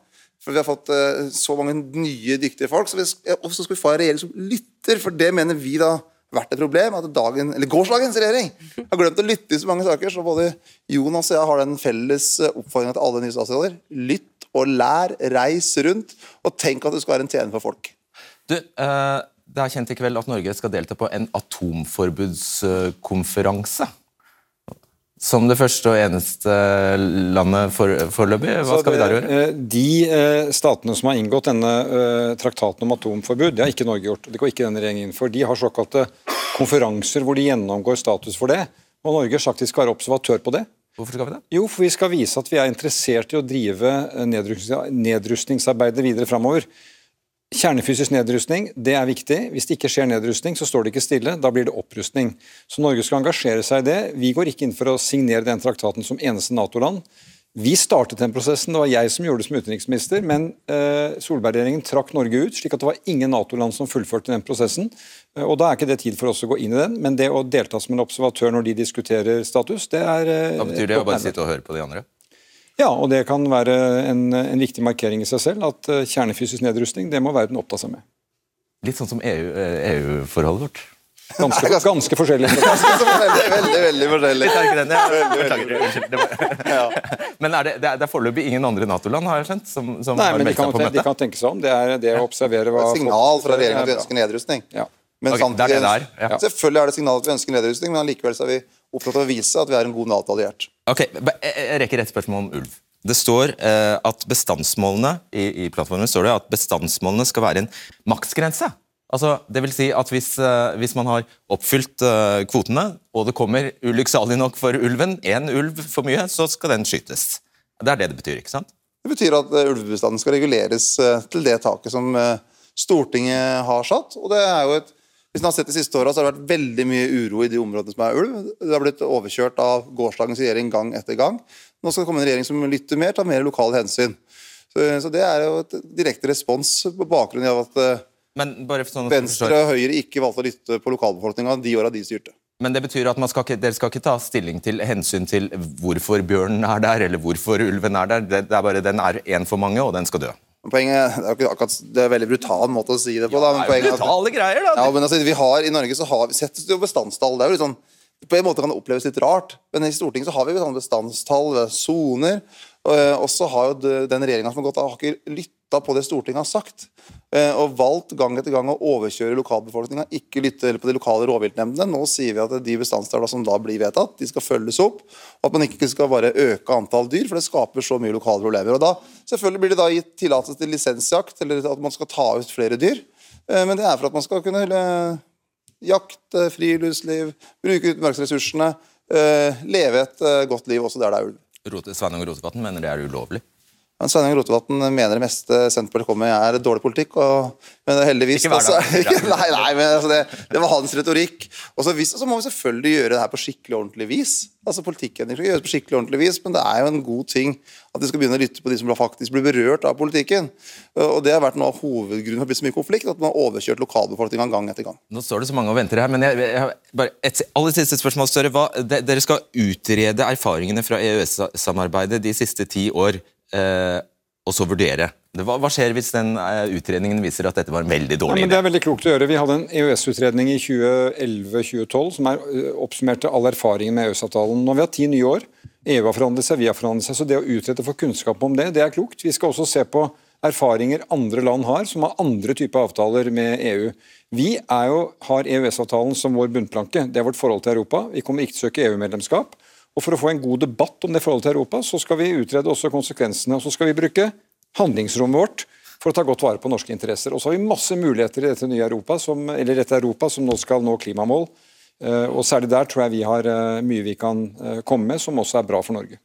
Speaker 4: For Vi har fått uh, så mange nye, dyktige folk. Så vi, også skal vi få en regjering som lytter, for det mener vi da har vært et problem. At dagen, eller gårsdagens regjering har glemt å lytte i så mange saker. Så både Jonas og jeg har den felles eh, oppfordringa til alle nye statsråder. Lytt og lær, reis rundt, og tenk at du skal være en tjener for folk.
Speaker 2: Du, uh, Det er kjent i kveld at Norge skal delta på en atomforbudskonferanse. Som det første og eneste landet foreløpig. Hva skal vi der gjøre?
Speaker 3: Eh, de eh, statene som har inngått denne eh, traktaten om atomforbud, det har ikke Norge gjort. Det går ikke denne regjeringen inn for. De har såkalte konferanser hvor de gjennomgår status for det. Og Norge har sagt de skal være observatør på det.
Speaker 2: Hvorfor skal vi det?
Speaker 3: Jo, for vi skal vise at vi er interessert i å drive nedrustningsarbeidet videre framover. Kjernefysisk nedrustning det er viktig. Hvis det ikke skjer nedrustning, så står det ikke stille. Da blir det opprustning. Så Norge skal engasjere seg i det. Vi går ikke inn for å signere den traktaten som eneste Nato-land. Vi startet den prosessen, det var jeg som gjorde det som utenriksminister, men uh, Solberg-regjeringen trakk Norge ut, slik at det var ingen Nato-land som fullførte den prosessen. Uh, og Da er ikke det tid for oss å gå inn i den, men det å delta som en observatør når de diskuterer status, det er
Speaker 2: uh, Da betyr det å bare sitte og høre på de andre?
Speaker 3: Ja, og det kan være en, en viktig markering i seg selv, at eh, kjernefysisk nedrustning, det må verden oppta seg med.
Speaker 2: Litt sånn som EU-forholdet EU vårt?
Speaker 3: Ganske, ganske forskjellig.
Speaker 4: Ganske veldig, veldig, veldig forskjellig.
Speaker 2: Men er det, det er, foreløpig ingen andre Nato-land har jeg skjønt, som, som
Speaker 3: Nei, men de kan, de kan, tenke seg om. Det er det å observere hva
Speaker 4: Det er signal fra regjeringen at vi ønsker nedrustning.
Speaker 3: Ja.
Speaker 4: Men okay, samtidig, det er det ja. Selvfølgelig er det signal at vi ønsker nedrustning, men likevel er vi opptatt av å vise at vi er en god Nato-alliert.
Speaker 2: Ok, Jeg rekker et spørsmål om ulv. Det står eh, at bestandsmålene i, i plattformen står det at bestandsmålene skal være en maksgrense. Altså, det vil si at hvis, eh, hvis man har oppfylt eh, kvotene, og det kommer ulykksalig nok for ulven, én ulv for mye, så skal den skytes. Det er det det betyr, ikke sant?
Speaker 4: Det betyr at uh, ulvebestanden skal reguleres til det taket som Stortinget har satt. og det er jo et hvis man har sett de siste så har det vært veldig mye uro i de områdene som er ulv. Det har blitt overkjørt av gårsdagens regjering gang etter gang. Nå skal det komme en regjering som lytter mer, tar mer lokale hensyn. Så, så det er jo et direkte respons på bakgrunn av at sånn Venstre og Høyre ikke valgte å lytte på lokalbefolkninga de åra de styrte.
Speaker 2: Men det betyr at skal ikke, dere skal ikke ta stilling til hensyn til hvorfor bjørnen er der, eller hvorfor ulven er der. Det, det er bare Den er én for mange, og den skal dø.
Speaker 4: Poenget, det, er akkurat, det er veldig brutal måte å si det på.
Speaker 2: Da, men ja, brutale at, greier, da.
Speaker 4: Ja, men altså, vi har, I Norge så har vi sett jo bestandstall. Det er jo litt sånn, på en måte kan det oppleves litt rart, men i Stortinget så har vi bestandstall, soner. Og så har jo den regjeringa som har gått av, har ikke lytta på det Stortinget har sagt. Eh, og valgt gang etter gang å overkjøre lokalbefolkninga, ikke lytte på de lokale rovviltnemndene. Nå sier vi at de bestandstallene som da blir vedtatt, de skal følges opp. Og at man ikke skal bare øke antall dyr, for det skaper så mye lokale problemer. Og da selvfølgelig blir det da gitt tillatelse til lisensjakt, eller at man skal ta ut flere dyr. Eh, men det er for at man skal kunne eh, jakte, friluftsliv, bruke utmarksressursene, leve et godt liv også der det er ulv.
Speaker 2: Sveinung Rotevatn mener det er ulovlig?
Speaker 4: Men Sveinung Rotevatn mener det meste Senterpartiet kommer med er dårlig politikk. Og, men heldigvis
Speaker 2: Ikke dag.
Speaker 4: nei, nei, men altså det, det, var hans retorikk. Og så, så, må vi selvfølgelig gjøre det her på skikkelig ordentlig vis. Altså Politikkendring skal gjøres på skikkelig ordentlig vis, men det er jo en god ting at vi skal begynne å lytte på de som faktisk blir berørt av politikken. Og Det har vært noe av hovedgrunnen for å bli så mye konflikt, at man har overkjørt lokalbefolkninga gang etter gang.
Speaker 2: Nå står det så mange og venter her, men jeg, jeg, bare et aller siste spørsmål, Støre. Hva, de, dere skal utrede erfaringene fra EØS-samarbeidet de siste ti år eh, og så vurdere. Hva, hva, skjer hvis den eh, utredningen viser at dette var en veldig dårlig
Speaker 3: ja, Det er veldig klokt å gjøre. Vi hadde en EØS-utredning i 2011-2012 som er, uh, oppsummerte all erfaringen med EØS-avtalen. Nå har vi har ti nye år. EU har forandret seg, vi har forandret seg. Så det å utrede få kunnskap om det, det er klokt. Vi skal også se på erfaringer andre land har, som har andre typer avtaler med EU. Vi jo, har EØS-avtalen som vår bunnplanke. Det er vårt forhold til Europa. Vi kommer ikke til å søke EU-medlemskap. Og For å få en god debatt om det forholdet til Europa, så skal vi utrede også konsekvensene. og Så skal vi bruke handlingsrommet vårt for å ta godt vare på norske interesser. Og så har vi masse muligheter i dette nye Europa, som, eller dette Europa som nå skal nå klimamål. Eh, og Særlig der tror jeg vi har eh, mye vi kan eh, komme med, som også er bra for Norge.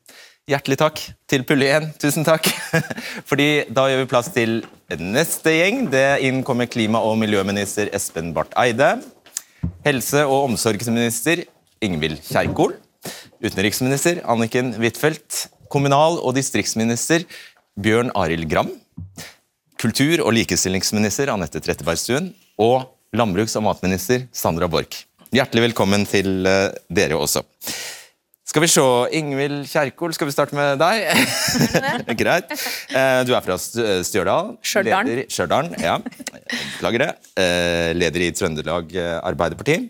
Speaker 2: Hjertelig takk til Pulle 1. Tusen takk. Fordi Da gjør vi plass til neste gjeng. Det innkommer klima- og miljøminister Espen Barth Eide. Helse- og omsorgsminister Ingvild Kjerkol. Utenriksminister Anniken Huitfeldt. Kommunal- og distriktsminister Bjørn Arild Gram. Kultur- og likestillingsminister Anette Trettebergstuen. Og landbruks- og matminister Sandra Borch. Hjertelig velkommen til uh, dere også. Skal vi se, Ingvild Kjerkol, skal vi starte med deg? Greit. Uh, du er fra Stjørdal. Stjørdal, ja. Beklager det. Uh, leder i Trøndelag Arbeiderparti.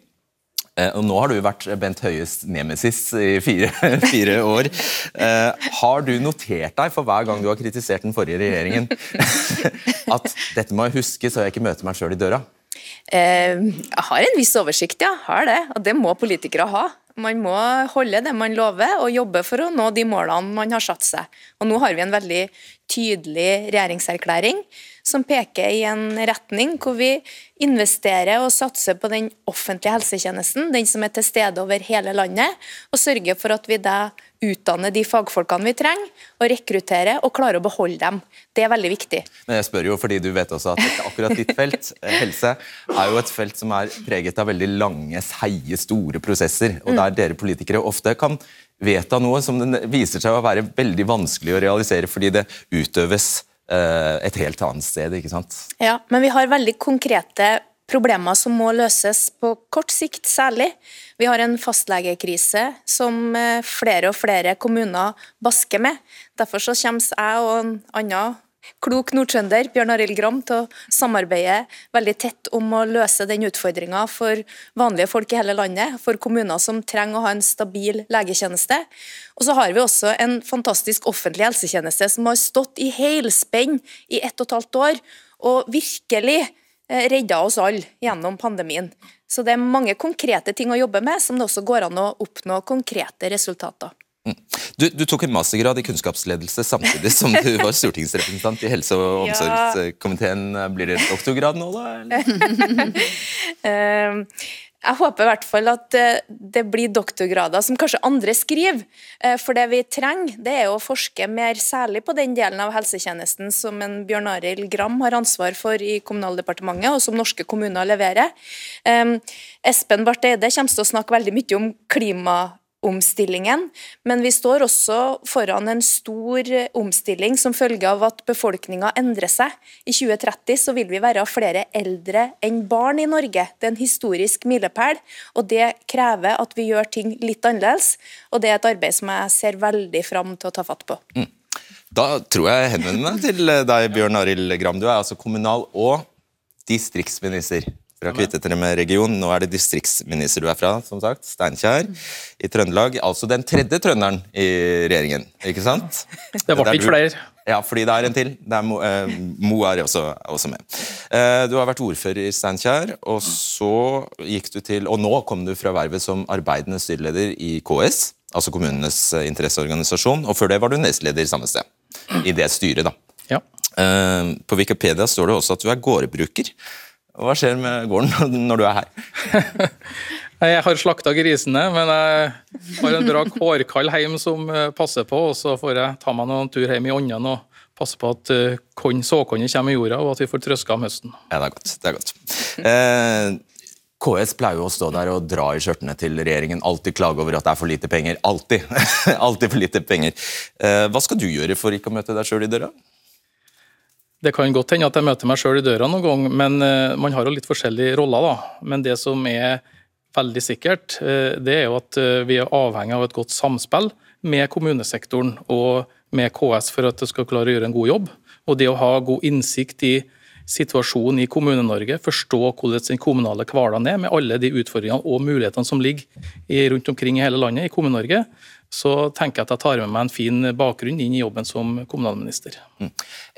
Speaker 2: Eh, og nå har du vært Bent Høies nemesis i fire, fire, år. Eh, har du notert deg for hver gang du har kritisert den forrige regjeringen, at dette må jeg huske så jeg ikke møter meg sjøl i døra?
Speaker 9: Eh, jeg har en viss oversikt, ja. Har det. Og det må politikere ha. Man må holde det man lover, og jobbe for å nå de målene man har satt seg. Og Nå har vi en veldig tydelig regjeringserklæring som peker i en retning hvor vi investerer og satser på den offentlige helsetjenesten, den som er til stede over hele landet, og sørger for at vi da utdanner de fagfolkene vi trenger, og rekruttere og klare å beholde dem. Det er veldig viktig.
Speaker 2: Men jeg spør jo fordi du vet også at akkurat ditt felt, eh, helse, er jo et felt som er preget av veldig lange, seige, store prosesser, og der dere politikere ofte kan vedta noe som viser seg å være veldig vanskelig å realisere fordi det utøves eh, et helt annet sted. ikke sant?
Speaker 9: Ja, men vi har veldig konkrete problemer som må løses på kort sikt særlig. Vi har en fastlegekrise som eh, flere og flere kommuner basker med. Derfor så kommer jeg og en annen klok nordtrønder, Bjørn Arild Gram, til å samarbeide veldig tett om å løse den utfordringa for vanlige folk i hele landet, for kommuner som trenger å ha en stabil legetjeneste. Og så har vi også en fantastisk offentlig helsetjeneste som har stått i helspenn i ett og et halvt år, og virkelig redda oss alle gjennom pandemien. Så det er mange konkrete ting å jobbe med, som det også går an å oppnå konkrete resultater.
Speaker 2: Du, du, tok en mastergrad i kunnskapsledelse samtidig som du var stortingsrepresentant i helse- og omsorgskomiteen. Blir det doktorgrad nå, da?
Speaker 9: Jeg håper i hvert fall at eh, det blir doktorgrader som kanskje andre skriver. Eh, for det vi trenger, det er å forske mer særlig på den delen av helsetjenesten som en Bjørn Arild Gram har ansvar for i Kommunaldepartementet, og som norske kommuner leverer. Espen Barth Eide kommer til å snakke veldig mye om klima omstillingen, men vi står også foran en stor omstilling som følge av at befolkninga endrer seg. I 2030 så vil vi være flere eldre enn barn i Norge. Det er en historisk milepæl, og det krever at vi gjør ting litt annerledes. Og det er et arbeid som jeg ser veldig fram til å ta fatt på. Mm.
Speaker 2: Da tror jeg jeg henvender meg til deg, Bjørn Arild Gram. Du er altså kommunal- og distriktsminister. Dere har kvittet dere med region. Nå er det distriktsminister du er fra, som sagt. Steinkjer i Trøndelag. Altså den tredje trønderen i regjeringen, ikke sant?
Speaker 10: Det ble ikke flere.
Speaker 2: Ja, fordi det er en til. Er Mo, eh, Mo, er også, også med. Eh, du har vært ordfører i Steinkjer, og så gikk du til Og nå kom du fra vervet som arbeidende styreleder i KS, altså kommunenes eh, interesseorganisasjon, og før det var du nestleder i samme sted. I det styret, da.
Speaker 10: Ja.
Speaker 2: Eh, på Wikipedia står det også at du er gårdbruker. Hva skjer med gården når du er her?
Speaker 10: jeg har slakta grisene, men jeg har en bra kårkall hjemme som eh, passer på. og Så får jeg ta meg noen tur hjem i ånden og passe på at eh, såkornet kommer i jorda, og at vi får trøska om høsten.
Speaker 2: Ja, det er godt. Det er godt. Eh, KS pleier jo å stå der og dra i skjørtene til regjeringen. Alltid klage over at det er for lite penger. Alltid. Alltid for lite penger. Eh, hva skal du gjøre for ikke å møte deg sjøl i døra?
Speaker 10: Det kan godt hende at jeg møter meg sjøl i døra noen gang, men uh, man har jo litt forskjellige roller. da. Men det som er veldig sikkert, uh, det er jo at uh, vi er avhengig av et godt samspill med kommunesektoren og med KS for at det skal klare å gjøre en god jobb. Og det å ha god innsikt i situasjonen i Kommune-Norge, forstå hvordan den kommunale hverdagen er, med alle de utfordringene og mulighetene som ligger rundt omkring i hele landet i Kommune-Norge, så tenker jeg at jeg tar med meg en fin bakgrunn inn i jobben som kommunalminister. Mm.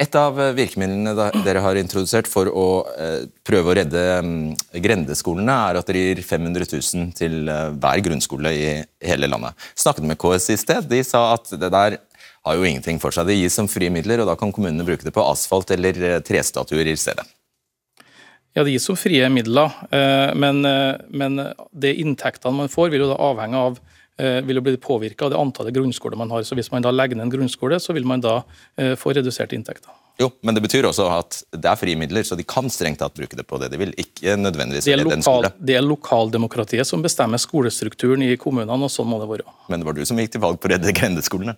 Speaker 2: Et av virkemidlene dere har introdusert for å eh, prøve å redde mm, grendeskolene, er at dere gir 500 000 til eh, hver grunnskole i hele landet. Snakket med KS i sted. De sa at det der har jo ingenting for seg. Det gis som frie midler, og da kan kommunene bruke det på asfalt eller eh, trestatuer i stedet.
Speaker 10: Ja, Det gis som frie midler, men, men det inntektene man får, vil jo da avhenge av Eh, vil jo bli påvirka av det antallet grunnskoler man har. Så Hvis man da legger ned en grunnskole, så vil man da eh, få reduserte inntekter.
Speaker 2: Jo, Men det betyr også at det er frie midler, så de kan strengt tatt bruke det på det de vil. Ikke nødvendigvis
Speaker 10: det er, lokal, skole. det er lokaldemokratiet som bestemmer skolestrukturen i kommunene, og sånn må det være.
Speaker 2: Men det var du som gikk til valg på å redde grendeskolene?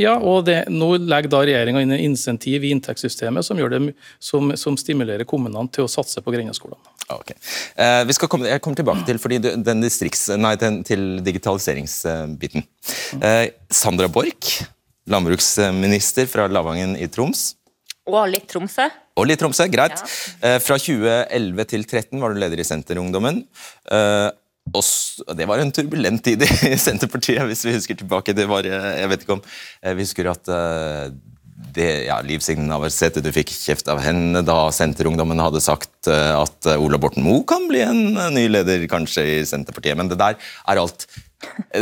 Speaker 10: Ja, og det, nå legger da regjeringa inn en insentiv i inntektssystemet som, det, som, som stimulerer kommunene til å satse på grendeskolene.
Speaker 2: Okay. Eh, vi skal komme, jeg kommer tilbake til fordi den distrikts, nei, den, til digitaliseringsbiten. Eh, Sandra Borch, landbruksminister fra Lavangen i Troms.
Speaker 11: Og litt Tromsø.
Speaker 2: Og litt Tromsø, greit. Ja. Eh, fra 2011 til 2013 var du leder i Senterungdommen. Og det var en turbulent tid i Senterpartiet, hvis vi husker tilbake. Det var, eh, jeg vet ikke om eh, Vi husker at eh, det, ja, Liv Signe Navarsete, du fikk kjeft av henne da Senterungdommen hadde sagt at Ola Borten Moe kan bli en ny leder kanskje i Senterpartiet. Men det der er alt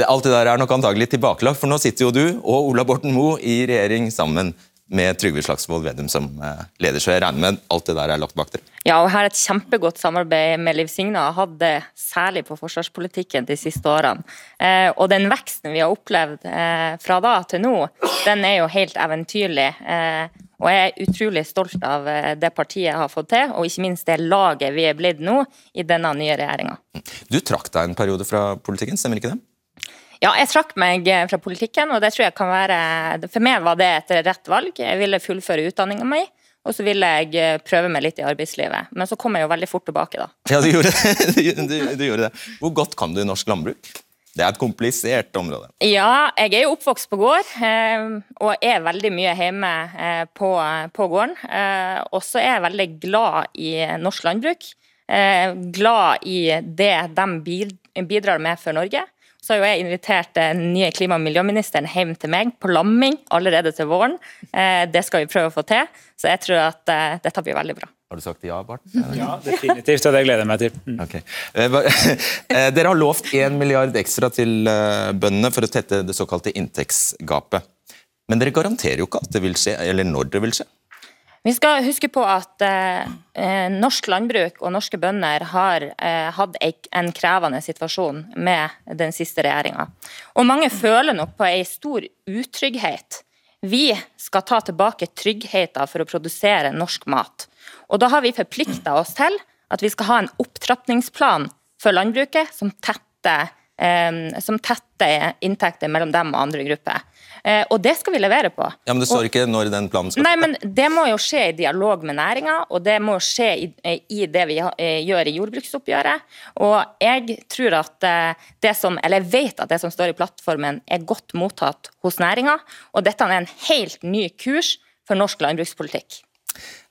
Speaker 2: Alt det der er nok antagelig tilbakelagt, for nå sitter jo du og Ola Borten Moe i regjering sammen. Med Trygve Slagsvold Vedum som eh, leder. Så jeg regner med alt det der er lagt bak dere.
Speaker 11: Ja, og her er et kjempegodt samarbeid med Liv Signe har hatt det særlig på forsvarspolitikken de siste årene. Eh, og den veksten vi har opplevd eh, fra da til nå, den er jo helt eventyrlig. Eh, og jeg er utrolig stolt av det partiet har fått til, og ikke minst det laget vi er blitt nå i denne nye regjeringa.
Speaker 2: Du trakk deg en periode fra politikken, stemmer ikke det?
Speaker 11: Ja, jeg trakk meg eh, fra politikken, og det tror jeg kan være For meg var det et rett valg. Jeg ville fullføre utdanninga mi. Og så ville jeg eh, prøve meg litt i arbeidslivet. Men så kom jeg jo veldig fort tilbake, da.
Speaker 2: Ja, du gjorde. Du, du gjorde det. Hvor godt kan du norsk landbruk? Det er et komplisert område.
Speaker 11: Ja, jeg er jo oppvokst på gård, eh, og er veldig mye hjemme på, på gården. Og så er jeg veldig glad i norsk landbruk. Glad i det de bidrar med for Norge. Så har jo jeg invitert den nye klima- og miljøministeren hjem til meg på lamming allerede til våren. Eh, det skal vi prøve å få til, så jeg tror at eh, dette blir veldig bra.
Speaker 2: Har du sagt ja, Bart?
Speaker 12: Ja, definitivt, og det gleder jeg meg til.
Speaker 2: Mm. Okay. Eh, dere har lovt 1 milliard ekstra til bøndene for å tette det såkalte inntektsgapet. Men dere garanterer jo ikke at det vil skje, eller når det vil skje?
Speaker 11: Vi skal huske på at eh, eh, norsk landbruk og norske bønder har eh, hatt en krevende situasjon med den siste regjeringa. Og mange føler nok på en stor utrygghet. Vi skal ta tilbake tryggheten for å produsere norsk mat. Og da har vi forplikta oss til at vi skal ha en opptrappingsplan for landbruket som tetter, eh, tetter inntekter mellom dem og andre grupper. Eh, og det skal vi levere på.
Speaker 2: Ja, Men det står ikke når den planen skal
Speaker 11: Nei, men Det må jo skje i dialog med næringa, og det må skje i, i det vi eh, gjør i jordbruksoppgjøret. Og jeg tror at eh, det som, eller jeg vet at det som står i plattformen er godt mottatt hos næringa, og dette er en helt ny kurs for norsk landbrukspolitikk.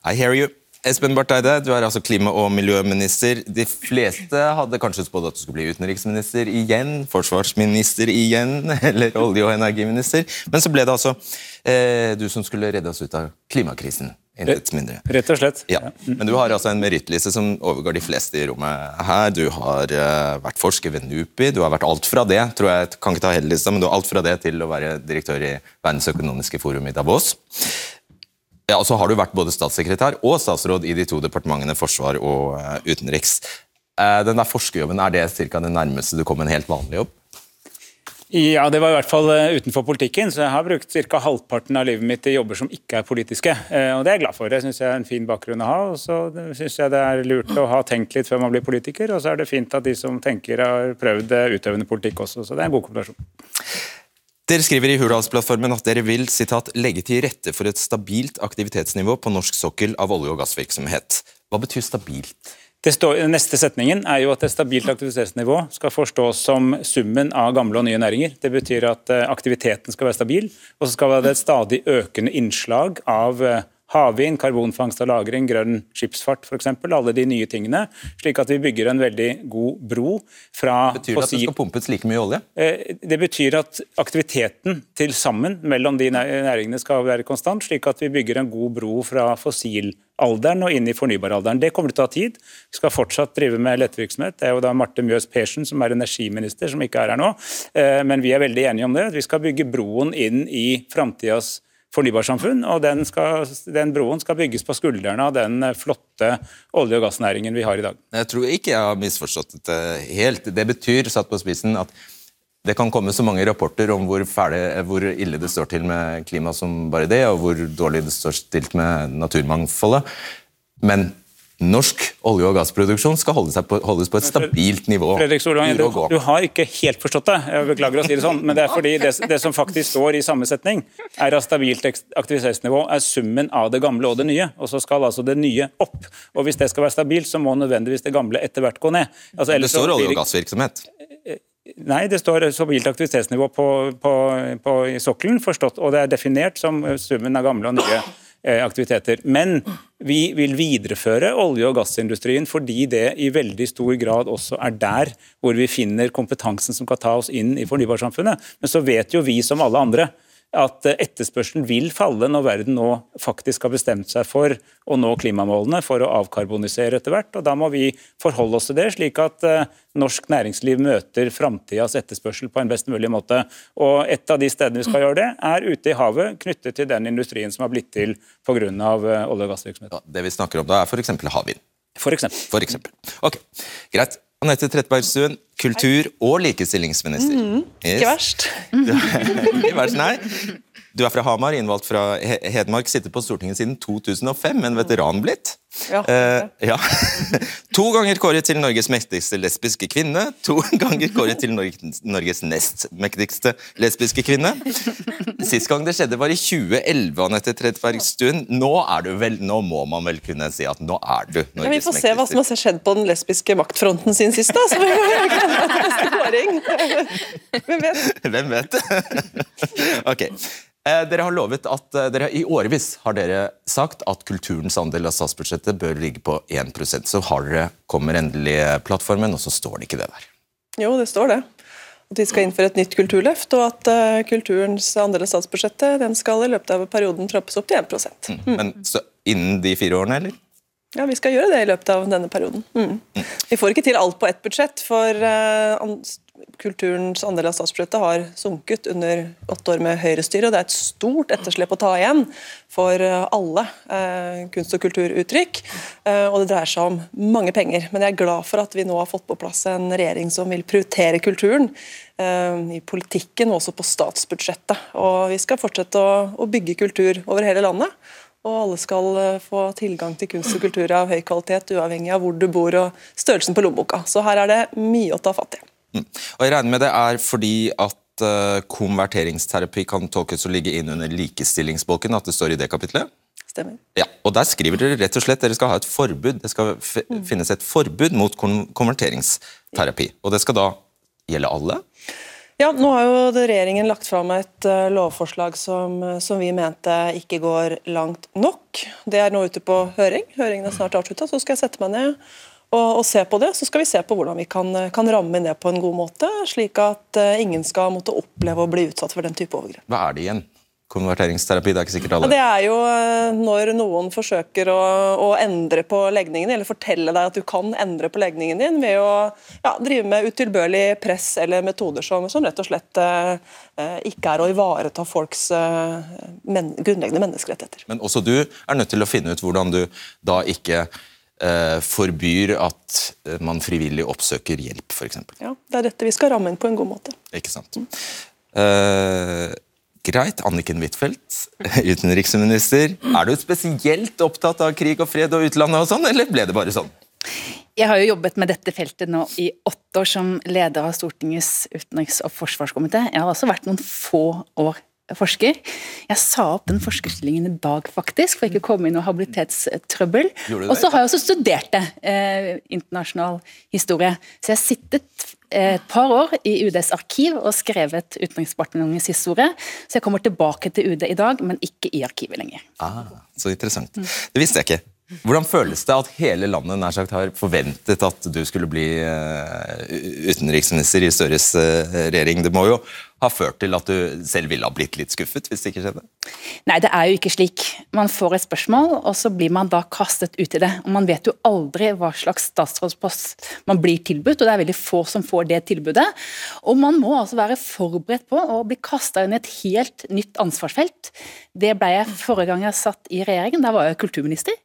Speaker 2: I hear you. Espen Barth Eide, du er altså klima- og miljøminister. De fleste hadde kanskje spådd at du skulle bli utenriksminister igjen, forsvarsminister igjen, eller olje- og energiminister. Men så ble det altså eh, du som skulle redde oss ut av klimakrisen. Intet mindre.
Speaker 12: Rett og slett.
Speaker 2: Ja. Men du har altså en merittliste som overgår de fleste i rommet her. Du har uh, vært forsker ved NUPI. Du har vært alt fra det tror jeg, kan ikke ta hele lista, men du har alt fra det til å være direktør i Verdens økonomiske forum i Davos. Ja, og så har du vært både statssekretær og statsråd i de to departementene forsvar og uh, utenriks. Uh, den der forskerjobben, er det cirka det nærmeste du kom en helt vanlig jobb?
Speaker 12: Ja, det var i hvert fall uh, utenfor politikken, så jeg har brukt ca. halvparten av livet mitt i jobber som ikke er politiske. og Det er jeg glad for. Det syns jeg er en fin bakgrunn å ha. og Så syns jeg det er lurt å ha tenkt litt før man blir politiker, og så er det fint at de som tenker har prøvd utøvende politikk også. Så det er en god kombinasjon.
Speaker 2: Dere skriver i Hurdalsplattformen at dere vil citat, legge til rette for et stabilt aktivitetsnivå på norsk sokkel av olje- og gassvirksomhet. Hva betyr stabilt?
Speaker 12: Står, neste setningen er jo at et stabilt aktivitetsnivå skal forstås som summen av gamle og nye næringer. Det betyr at eh, aktiviteten skal være stabil, og så skal det være et stadig økende innslag av eh, Havvind, karbonfangst og -lagring, grønn skipsfart f.eks. Alle de nye tingene. Slik at vi bygger en veldig god bro fra
Speaker 2: Betyr det at det skal pumpes like mye olje?
Speaker 12: Eh, det betyr at aktiviteten til sammen mellom de næringene skal være konstant, slik at vi bygger en god bro fra fossilalderen og inn i fornybaralderen. Det kommer til å ta tid. Vi skal fortsatt drive med lettvirksomhet. Det er jo da Marte Mjøs Persen som er energiminister, som ikke er her nå. Eh, men vi er veldig enige om det. Vi skal bygge broen inn i framtidas fornybarsamfunn. og den, skal, den, broen skal bygges på skuldrene av den flotte olje- og gassnæringen vi har i dag.
Speaker 2: Jeg tror ikke jeg har misforstått det helt. Det betyr satt på spissen, at det kan komme så mange rapporter om hvor, ferdig, hvor ille det står til med klima som bare det, og hvor dårlig det står stilt med naturmangfoldet. Men norsk olje- og gassproduksjon skal holde på, holdes på et stabilt nivå.
Speaker 12: Fredrik Solvang, du, du, har ikke helt forstått det, jeg beklager å si det sånn, men det er fordi det, det som faktisk står i sammensetning, er at stabilt aktivitetsnivå er summen av det gamle og det nye. Og så skal altså det nye opp. Og Hvis det skal være stabilt, så må nødvendigvis det gamle etter hvert gå ned.
Speaker 2: Altså, det står olje- og gassvirksomhet.
Speaker 12: Nei, det står stabilt aktivitetsnivå på, på, på sokkelen, forstått, og det er definert som summen av gamle og nye aktiviteter. Men vi vil videreføre olje- og gassindustrien fordi det i veldig stor grad også er der hvor vi finner kompetansen som kan ta oss inn i fornybarsamfunnet. Men så vet jo vi som alle andre at etterspørselen vil falle når verden nå faktisk har bestemt seg for å nå klimamålene for å avkarbonisere etter hvert. og Da må vi forholde oss til det, slik at eh, norsk næringsliv møter framtidas etterspørsel på en best mulig måte. Og Et av de stedene vi skal gjøre det, er ute i havet, knyttet til den industrien som har blitt til pga. Eh, olje- og gassvirksomhet.
Speaker 2: Ja, det vi snakker om da, er f.eks. havvind.
Speaker 12: For eksempel.
Speaker 2: For eksempel. Ok, Greit. Anette Trettebergstuen, kultur- og likestillingsminister.
Speaker 13: Mm,
Speaker 2: Yes.
Speaker 13: ikke verst.
Speaker 2: Ikke verst, nei. Du er fra Hamar, innvalgt fra Hedmark, sitter på Stortinget siden 2005, en veteran blitt.
Speaker 13: Ja.
Speaker 2: Uh, ja. To ganger kåret til Norges mektigste lesbiske kvinne, to ganger kåret til Norges, nest mektigste lesbiske kvinne. Sist gang det skjedde var i 2011, Anette Trettebergstuen. Nå er du vel, nå må man vel kunne si at nå er du Norges mektigste.
Speaker 13: Ja, vi får se hva som har skjedd på den lesbiske maktfronten sin sist, da. Så vi. Hvem vet?
Speaker 2: Hvem vet? ok. Eh, Dere har lovet at eh, dere I årevis har dere sagt at kulturens andel av statsbudsjettet bør ligge på 1% Så har dere, kommer endelig plattformen, og så står det ikke det der.
Speaker 13: Jo, det står det. At vi skal innføre et nytt kulturløft, og at uh, kulturens andel av statsbudsjettet den skal i løpet av perioden trappes opp til 1
Speaker 2: Mm. Men så innen de fire årene, eller?
Speaker 13: Ja, Vi skal gjøre det i løpet av denne perioden. Mm. Vi får ikke til alt på ett budsjett, for an- kulturens andel av statsbudsjettet har sunket under åtte år med høyrestyre, og det er et stort etterslep å ta igjen for eh, alle eh, kunst- og kulturuttrykk. Eh, og det dreier seg om mange penger. Men jeg er glad for at vi nå har fått på plass en regjering som vil prioritere kulturen eh, i politikken og også på statsbudsjettet. Og vi skal fortsette å, å bygge kultur over hele landet. Og alle skal eh, få tilgang til kunst og kultur av høy kvalitet, uavhengig av hvor du bor og størrelsen på lommeboka. Så her er det mye å ta fatt i.
Speaker 2: Mm. Og jeg regner med det er fordi at uh, konverteringsterapi kan tolkes å ligge inn under likestillingsbolken, at det står i det kapitlet?
Speaker 13: Stemmer.
Speaker 2: Ja, og Der skriver dere rett og slett dere skal ha et forbud. Det skal f finnes et forbud mot kon konverteringsterapi. Og det skal da gjelde alle?
Speaker 13: Ja, nå har jo regjeringen lagt fram et uh, lovforslag som, eh, som vi mente ikke går langt nok. Det er nå ute på høring. Høringen er snart avslutta. Så skal jeg sette meg ned og, og se på det. Så skal vi se på hvordan vi kan, kan ramme ned det på en god måte, slik at uh, ingen skal måtte oppleve å bli utsatt for den type overgrep.
Speaker 2: Hva er det igjen? Konverteringsterapi? Det er ikke sikkert alle
Speaker 13: det er jo eh, når noen forsøker å, å endre på legningen, eller fortelle deg at du kan endre på legningen din ved å ja, drive med utilbørlig press eller metoder som, som rett og slett eh, eh, ikke er å ivareta folks eh, men, grunnleggende menneskerettigheter.
Speaker 2: Men også du er nødt til å finne ut hvordan du da ikke forbyr at eh, man frivillig oppsøker hjelp, f.eks.
Speaker 13: Ja, det er dette vi skal ramme inn på en god måte.
Speaker 2: Ikke sant? Eh, greit. Anniken Huitfeldt, utenriksminister. Er du spesielt opptatt av krig og fred og utlandet og sånn, eller ble det bare sånn?
Speaker 1: Jeg har jo jobbet med dette feltet nå i åtte år som leder av Stortingets utenriks- og forsvarskomité. Jeg har også vært noen få år forsker. Jeg sa opp den forskerstillingen i dag, faktisk, for ikke å komme i noe habilitetstrøbbel. Og så har jeg også studert det, eh, internasjonal historie. Så jeg har sittet eh, et par år i UDs arkiv og skrevet Utenriksdepartementets historie. Så jeg kommer tilbake til UD i dag, men ikke i arkivet lenger.
Speaker 2: Ah, så interessant. Det visste jeg ikke. Hvordan føles det at hele landet nær sagt har forventet at du skulle bli eh, utenriksminister i Støres eh, regjering? Det må jo ha ført til at du selv ville ha blitt litt skuffet hvis det ikke skjedde?
Speaker 1: Nei, det er jo ikke slik. Man får et spørsmål, og så blir man da kastet ut i det. Og Man vet jo aldri hva slags statsrådspost man blir tilbudt, og det er veldig få som får det tilbudet. Og man må altså være forberedt på å bli kasta inn i et helt nytt ansvarsfelt. Det ble jeg forrige gang jeg satt i regjeringen, da var jeg kulturminister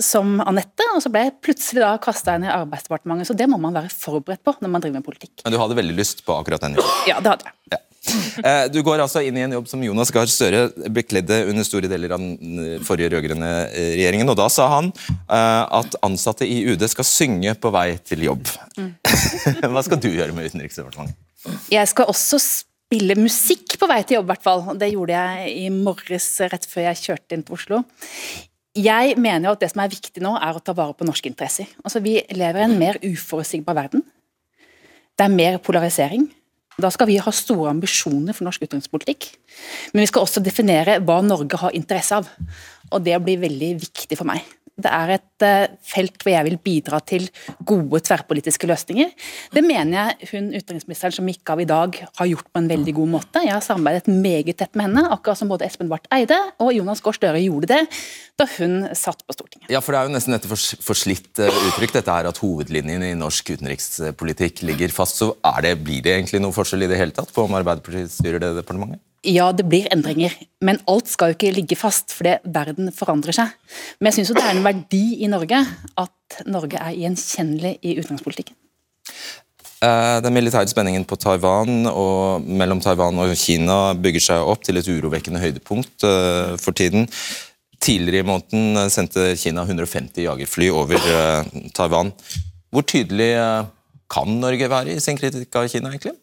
Speaker 1: som Anette, og så ble jeg plutselig da kasta inn i Arbeidsdepartementet. Så det må man være forberedt på når man driver med politikk.
Speaker 2: Men du hadde veldig lyst på akkurat den jobben?
Speaker 1: Ja, det hadde jeg.
Speaker 2: Ja. Du går altså inn i en jobb som Jonas Gahr Støre bekledde under store deler av den forrige rød-grønne eh, regjeringen. og Da sa han eh, at ansatte i UD skal synge på vei til jobb. Hva skal du gjøre med Utenriksdepartementet?
Speaker 1: Jeg skal også spille musikk på vei til jobb, i hvert fall. Det gjorde jeg i morges rett før jeg kjørte inn til Oslo. Jeg mener jo at det som er viktig nå, er å ta vare på norske interesser. Altså, Vi lever i en mer uforutsigbar verden. Det er mer polarisering. Da skal vi ha store ambisjoner for norsk utenrikspolitikk. Men vi skal også definere hva Norge har interesse av. Og det blir veldig viktig for meg. Det er et uh, felt hvor jeg vil bidra til gode tverrpolitiske løsninger. Det mener jeg hun utenriksministeren som gikk av i dag har gjort på en veldig god måte. Jeg har samarbeidet meget tett med henne, akkurat som både Espen Barth Eide og Jonas Gahr Støre gjorde det da hun satt på Stortinget.
Speaker 2: Ja, for Det er jo nesten et forslitt uh, uttrykk dette her at hovedlinjen i norsk utenrikspolitikk ligger fast. så det, Blir det egentlig noe forskjell i det hele tatt på om Arbeiderpartiet styrer det departementet?
Speaker 1: Ja, det blir endringer, men alt skal jo ikke ligge fast, fordi verden forandrer seg. Men jeg syns det er en verdi i Norge at Norge er gjenkjennelig i utenrikspolitikken.
Speaker 2: Eh, den militære spenningen på Taiwan og mellom Taiwan og Kina bygger seg opp til et urovekkende høydepunkt eh, for tiden. Tidligere i måneden sendte Kina 150 jagerfly over eh, Taiwan. Hvor tydelig kan Norge være i sin kritikk av Kina, egentlig?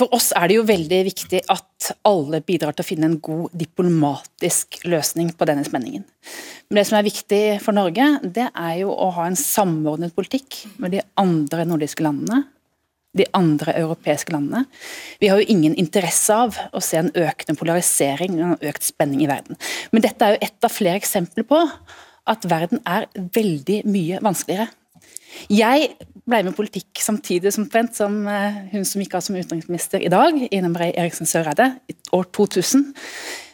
Speaker 1: For oss er det jo veldig viktig at alle bidrar til å finne en god diplomatisk løsning på denne spenningen. Men det som er viktig for Norge, det er jo å ha en samordnet politikk med de andre nordiske landene, de andre europeiske landene. Vi har jo ingen interesse av å se en økende polarisering og økt spenning i verden. Men dette er jo ett av flere eksempler på at verden er veldig mye vanskeligere. Jeg ble med politikk samtidig som, som eh, hun som gikk av som utenriksminister i dag, Ine Marie Eriksen Søreide, i år 2000.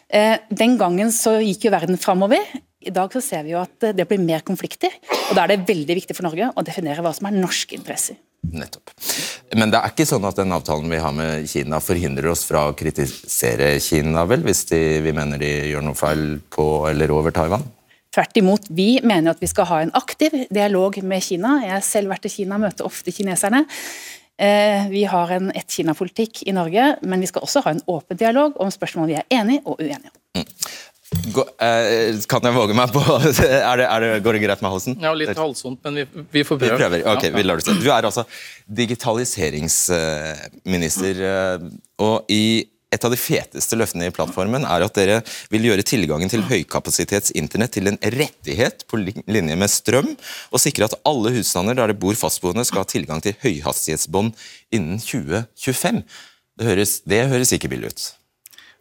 Speaker 1: Eh, den gangen så gikk jo verden framover. I dag så ser vi jo at det blir mer konflikter. og Da er det veldig viktig for Norge å definere hva som er norske interesser.
Speaker 2: Nettopp. Men det er ikke sånn at den avtalen vi har med Kina forhindrer oss fra å kritisere Kina, vel, hvis de, vi mener de gjør noe feil på eller over Taiwan?
Speaker 1: Tvert imot, vi mener at vi skal ha en aktiv dialog med Kina. Jeg har selv vært i Kina, møter ofte kineserne. Eh, vi har en ett-Kina-politikk i Norge, men vi skal også ha en åpen dialog om spørsmål vi er enige og uenige om. Mm.
Speaker 2: Gå, eh, kan jeg våge meg på er det, er det, Går det greit med halsen?
Speaker 10: Ja, litt halsvondt, men vi, vi får prøve.
Speaker 2: Vi prøver. Ok, vi lar det se. Du er altså digitaliseringsminister, eh, og i et av de feteste løftene i plattformen er at dere vil gjøre tilgangen til høykapasitets internett til en rettighet på linje med strøm, og sikre at alle husstander der det bor fastboende skal ha tilgang til høyhastighetsbånd innen 2025. Det høres, det høres ikke billig ut.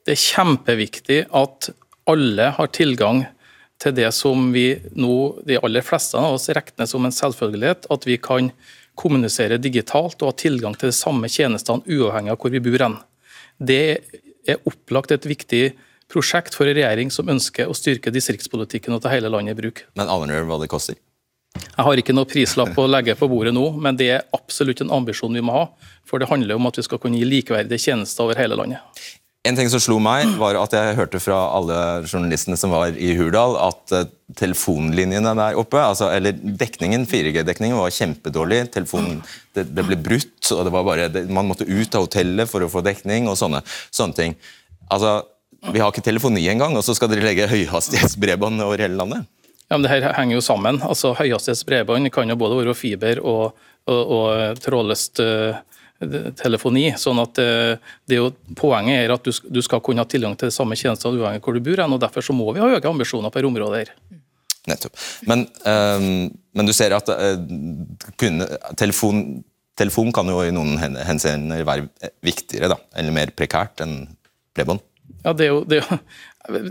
Speaker 10: Det er kjempeviktig at alle har tilgang til det som vi nå, de aller fleste av oss, regner som en selvfølgelighet. At vi kan kommunisere digitalt og ha tilgang til de samme tjenestene uavhengig av hvor vi bor hen. Det er opplagt et viktig prosjekt for en regjering som ønsker å styrke distriktspolitikken og ta hele landet i bruk.
Speaker 2: Men aner du hva det koster?
Speaker 10: Jeg har ikke noe prislapp å legge på bordet nå, men det er absolutt en ambisjon vi må ha. For det handler om at vi skal kunne gi likeverdige tjenester over hele landet.
Speaker 2: En ting som slo meg, var at jeg hørte fra alle journalistene som var i Hurdal, at eh, telefonlinjene der oppe, altså, eller dekningen, 4G-dekningen var kjempedårlig. Telefonen, det, det, ble brutt, og det var bare, det, man måtte ut av hotellet for å få dekning og sånne, sånne ting. Altså, Vi har ikke telefoni engang, og så skal dere legge høyhastighetsbredbånd over hele landet?
Speaker 10: Ja, men det her henger jo sammen. Altså, Høyhastighetsbredbånd kan jo både være fiber og, og, og trådløst uh, telefoni. sånn at eh, det er jo Poenget er at du, du skal kunne ha tilgang til de samme tjenestene uavhengig hvor du bor. og Derfor så må vi ha høye ambisjoner på dette området. her.
Speaker 2: Nettopp. Men, um, men du ser at uh, kunne, telefon, telefon, kan jo i noen henseender være viktigere, da, eller mer prekært enn bredbånd?
Speaker 10: Ja, det jo, det,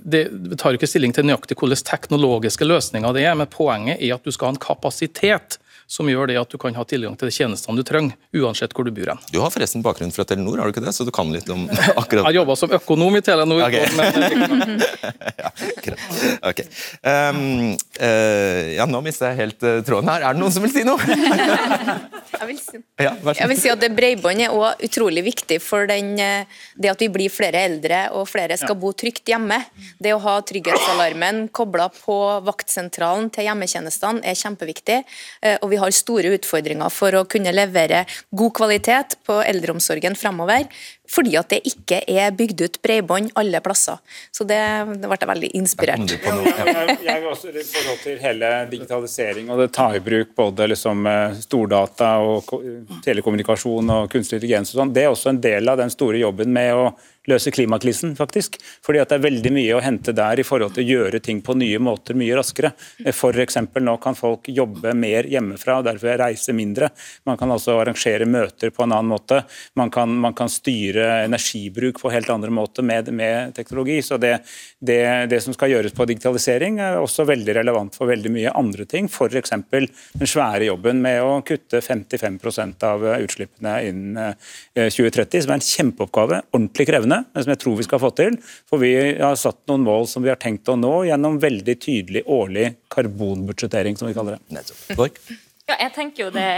Speaker 10: det, tar jo ikke stilling til nøyaktig hvordan teknologiske løsninger det er, men poenget er at du skal ha en kapasitet som gjør det at du kan ha tilgang til de tjenestene du trenger, uansett hvor du bor hen.
Speaker 2: Du har forresten bakgrunn fra Telenor, har du ikke det? Så du kan litt om akkurat
Speaker 10: Jeg har jobba som økonom i Telenor. Okay. Men...
Speaker 2: ja, ok. Um, uh, ja, nå mister jeg helt uh, tråden her. Er det noen som vil si noe?
Speaker 9: jeg, vil si. Ja, jeg vil si at Bredbånd er også utrolig viktig for den, eh, det at vi blir flere eldre og flere skal bo trygt hjemme. Det å ha trygghetsalarmen kobla på vaktsentralen til hjemmetjenestene er kjempeviktig. og vi vi har store utfordringer for å kunne levere god kvalitet på eldreomsorgen framover fordi at det ikke er bygd ut bredbånd alle plasser. Så det, det ble jeg veldig inspirert.
Speaker 12: Jeg, jeg vil også i forhold til hele digitalisering og det ta i bruk både liksom eh, stordata og telekommunikasjon og kunstig intelligens og sånn, det er også en del av den store jobben med å løse klimakrisen, faktisk. Fordi at det er veldig mye å hente der i forhold til å gjøre ting på nye måter mye raskere. F.eks. nå kan folk jobbe mer hjemmefra og derfor reise mindre. Man kan altså arrangere møter på en annen måte. Man kan, man kan styre energibruk på helt andre måter med, med teknologi. Så det, det, det, som skal gjøres på digitalisering er også veldig relevant for veldig mye andre ting. F.eks. den svære jobben med å kutte 55% av utslippene innen 2030, som er en kjempeoppgave. Ordentlig krevende, men som jeg tror vi skal få til. For vi har satt noen mål som vi har tenkt å nå gjennom veldig tydelig årlig karbonbudsjettering, som vi kaller det.
Speaker 11: Ja, jeg tenker jo det,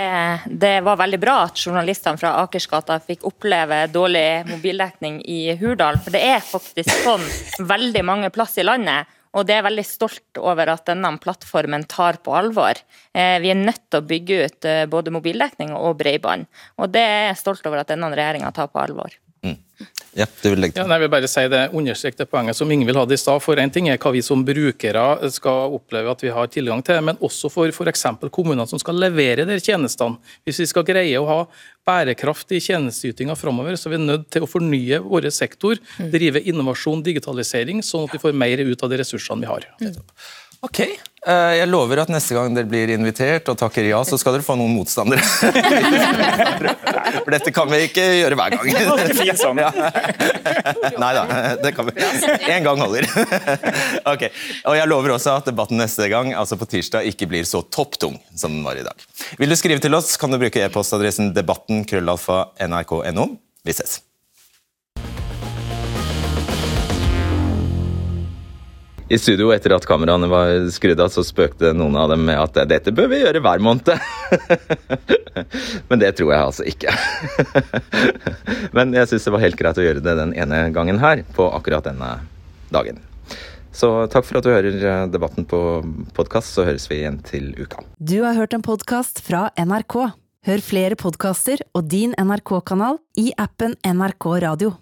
Speaker 11: det, var veldig bra at journalistene fra Akersgata fikk oppleve dårlig mobildekning i Hurdal. For det er faktisk sånn veldig mange plass i landet. Og det er veldig stolt over at denne plattformen tar på alvor. Eh, vi er nødt til å bygge ut eh, både mobildekning og bredbånd. Og det er jeg stolt over at denne regjeringa tar på alvor.
Speaker 14: Ja, du vil legge til.
Speaker 10: Ja, nei, jeg vil bare si det, understreke det poenget som Ingvild hadde i stad. For en ting er hva vi som brukere skal oppleve at vi har tilgang til, men også for f.eks. kommunene som skal levere de tjenestene. Hvis vi skal greie å ha bærekraft i tjenesteytinga framover, så er vi nødt til å fornye vår sektor, mm. drive innovasjon, digitalisering, sånn at vi får mer ut av de ressursene vi har. Mm.
Speaker 14: Ok, eh, Jeg lover at neste gang dere blir invitert og takker ja, så skal dere få noen motstandere. For dette kan vi ikke gjøre hver gang.
Speaker 12: Sånn.
Speaker 14: Nei da, det kan vi. Én gang holder. Ok, Og jeg lover også at debatten neste gang, altså på tirsdag, ikke blir så topptung som den var i dag. Vil du skrive til oss, kan du bruke e-postadressen debatten krøllalfa nrk.no. Vi ses.
Speaker 2: I studio etter at kameraene var skrudd av, så spøkte noen av dem med at dette bør vi gjøre hver måned. Men det tror jeg altså ikke. Men jeg syns det var helt greit å gjøre det den ene gangen her, på akkurat denne dagen. Så takk for at du hører debatten på podkast, så høres vi igjen til uka.
Speaker 15: Du har hørt en podkast fra NRK. Hør flere podkaster og din NRK-kanal i appen NRK Radio.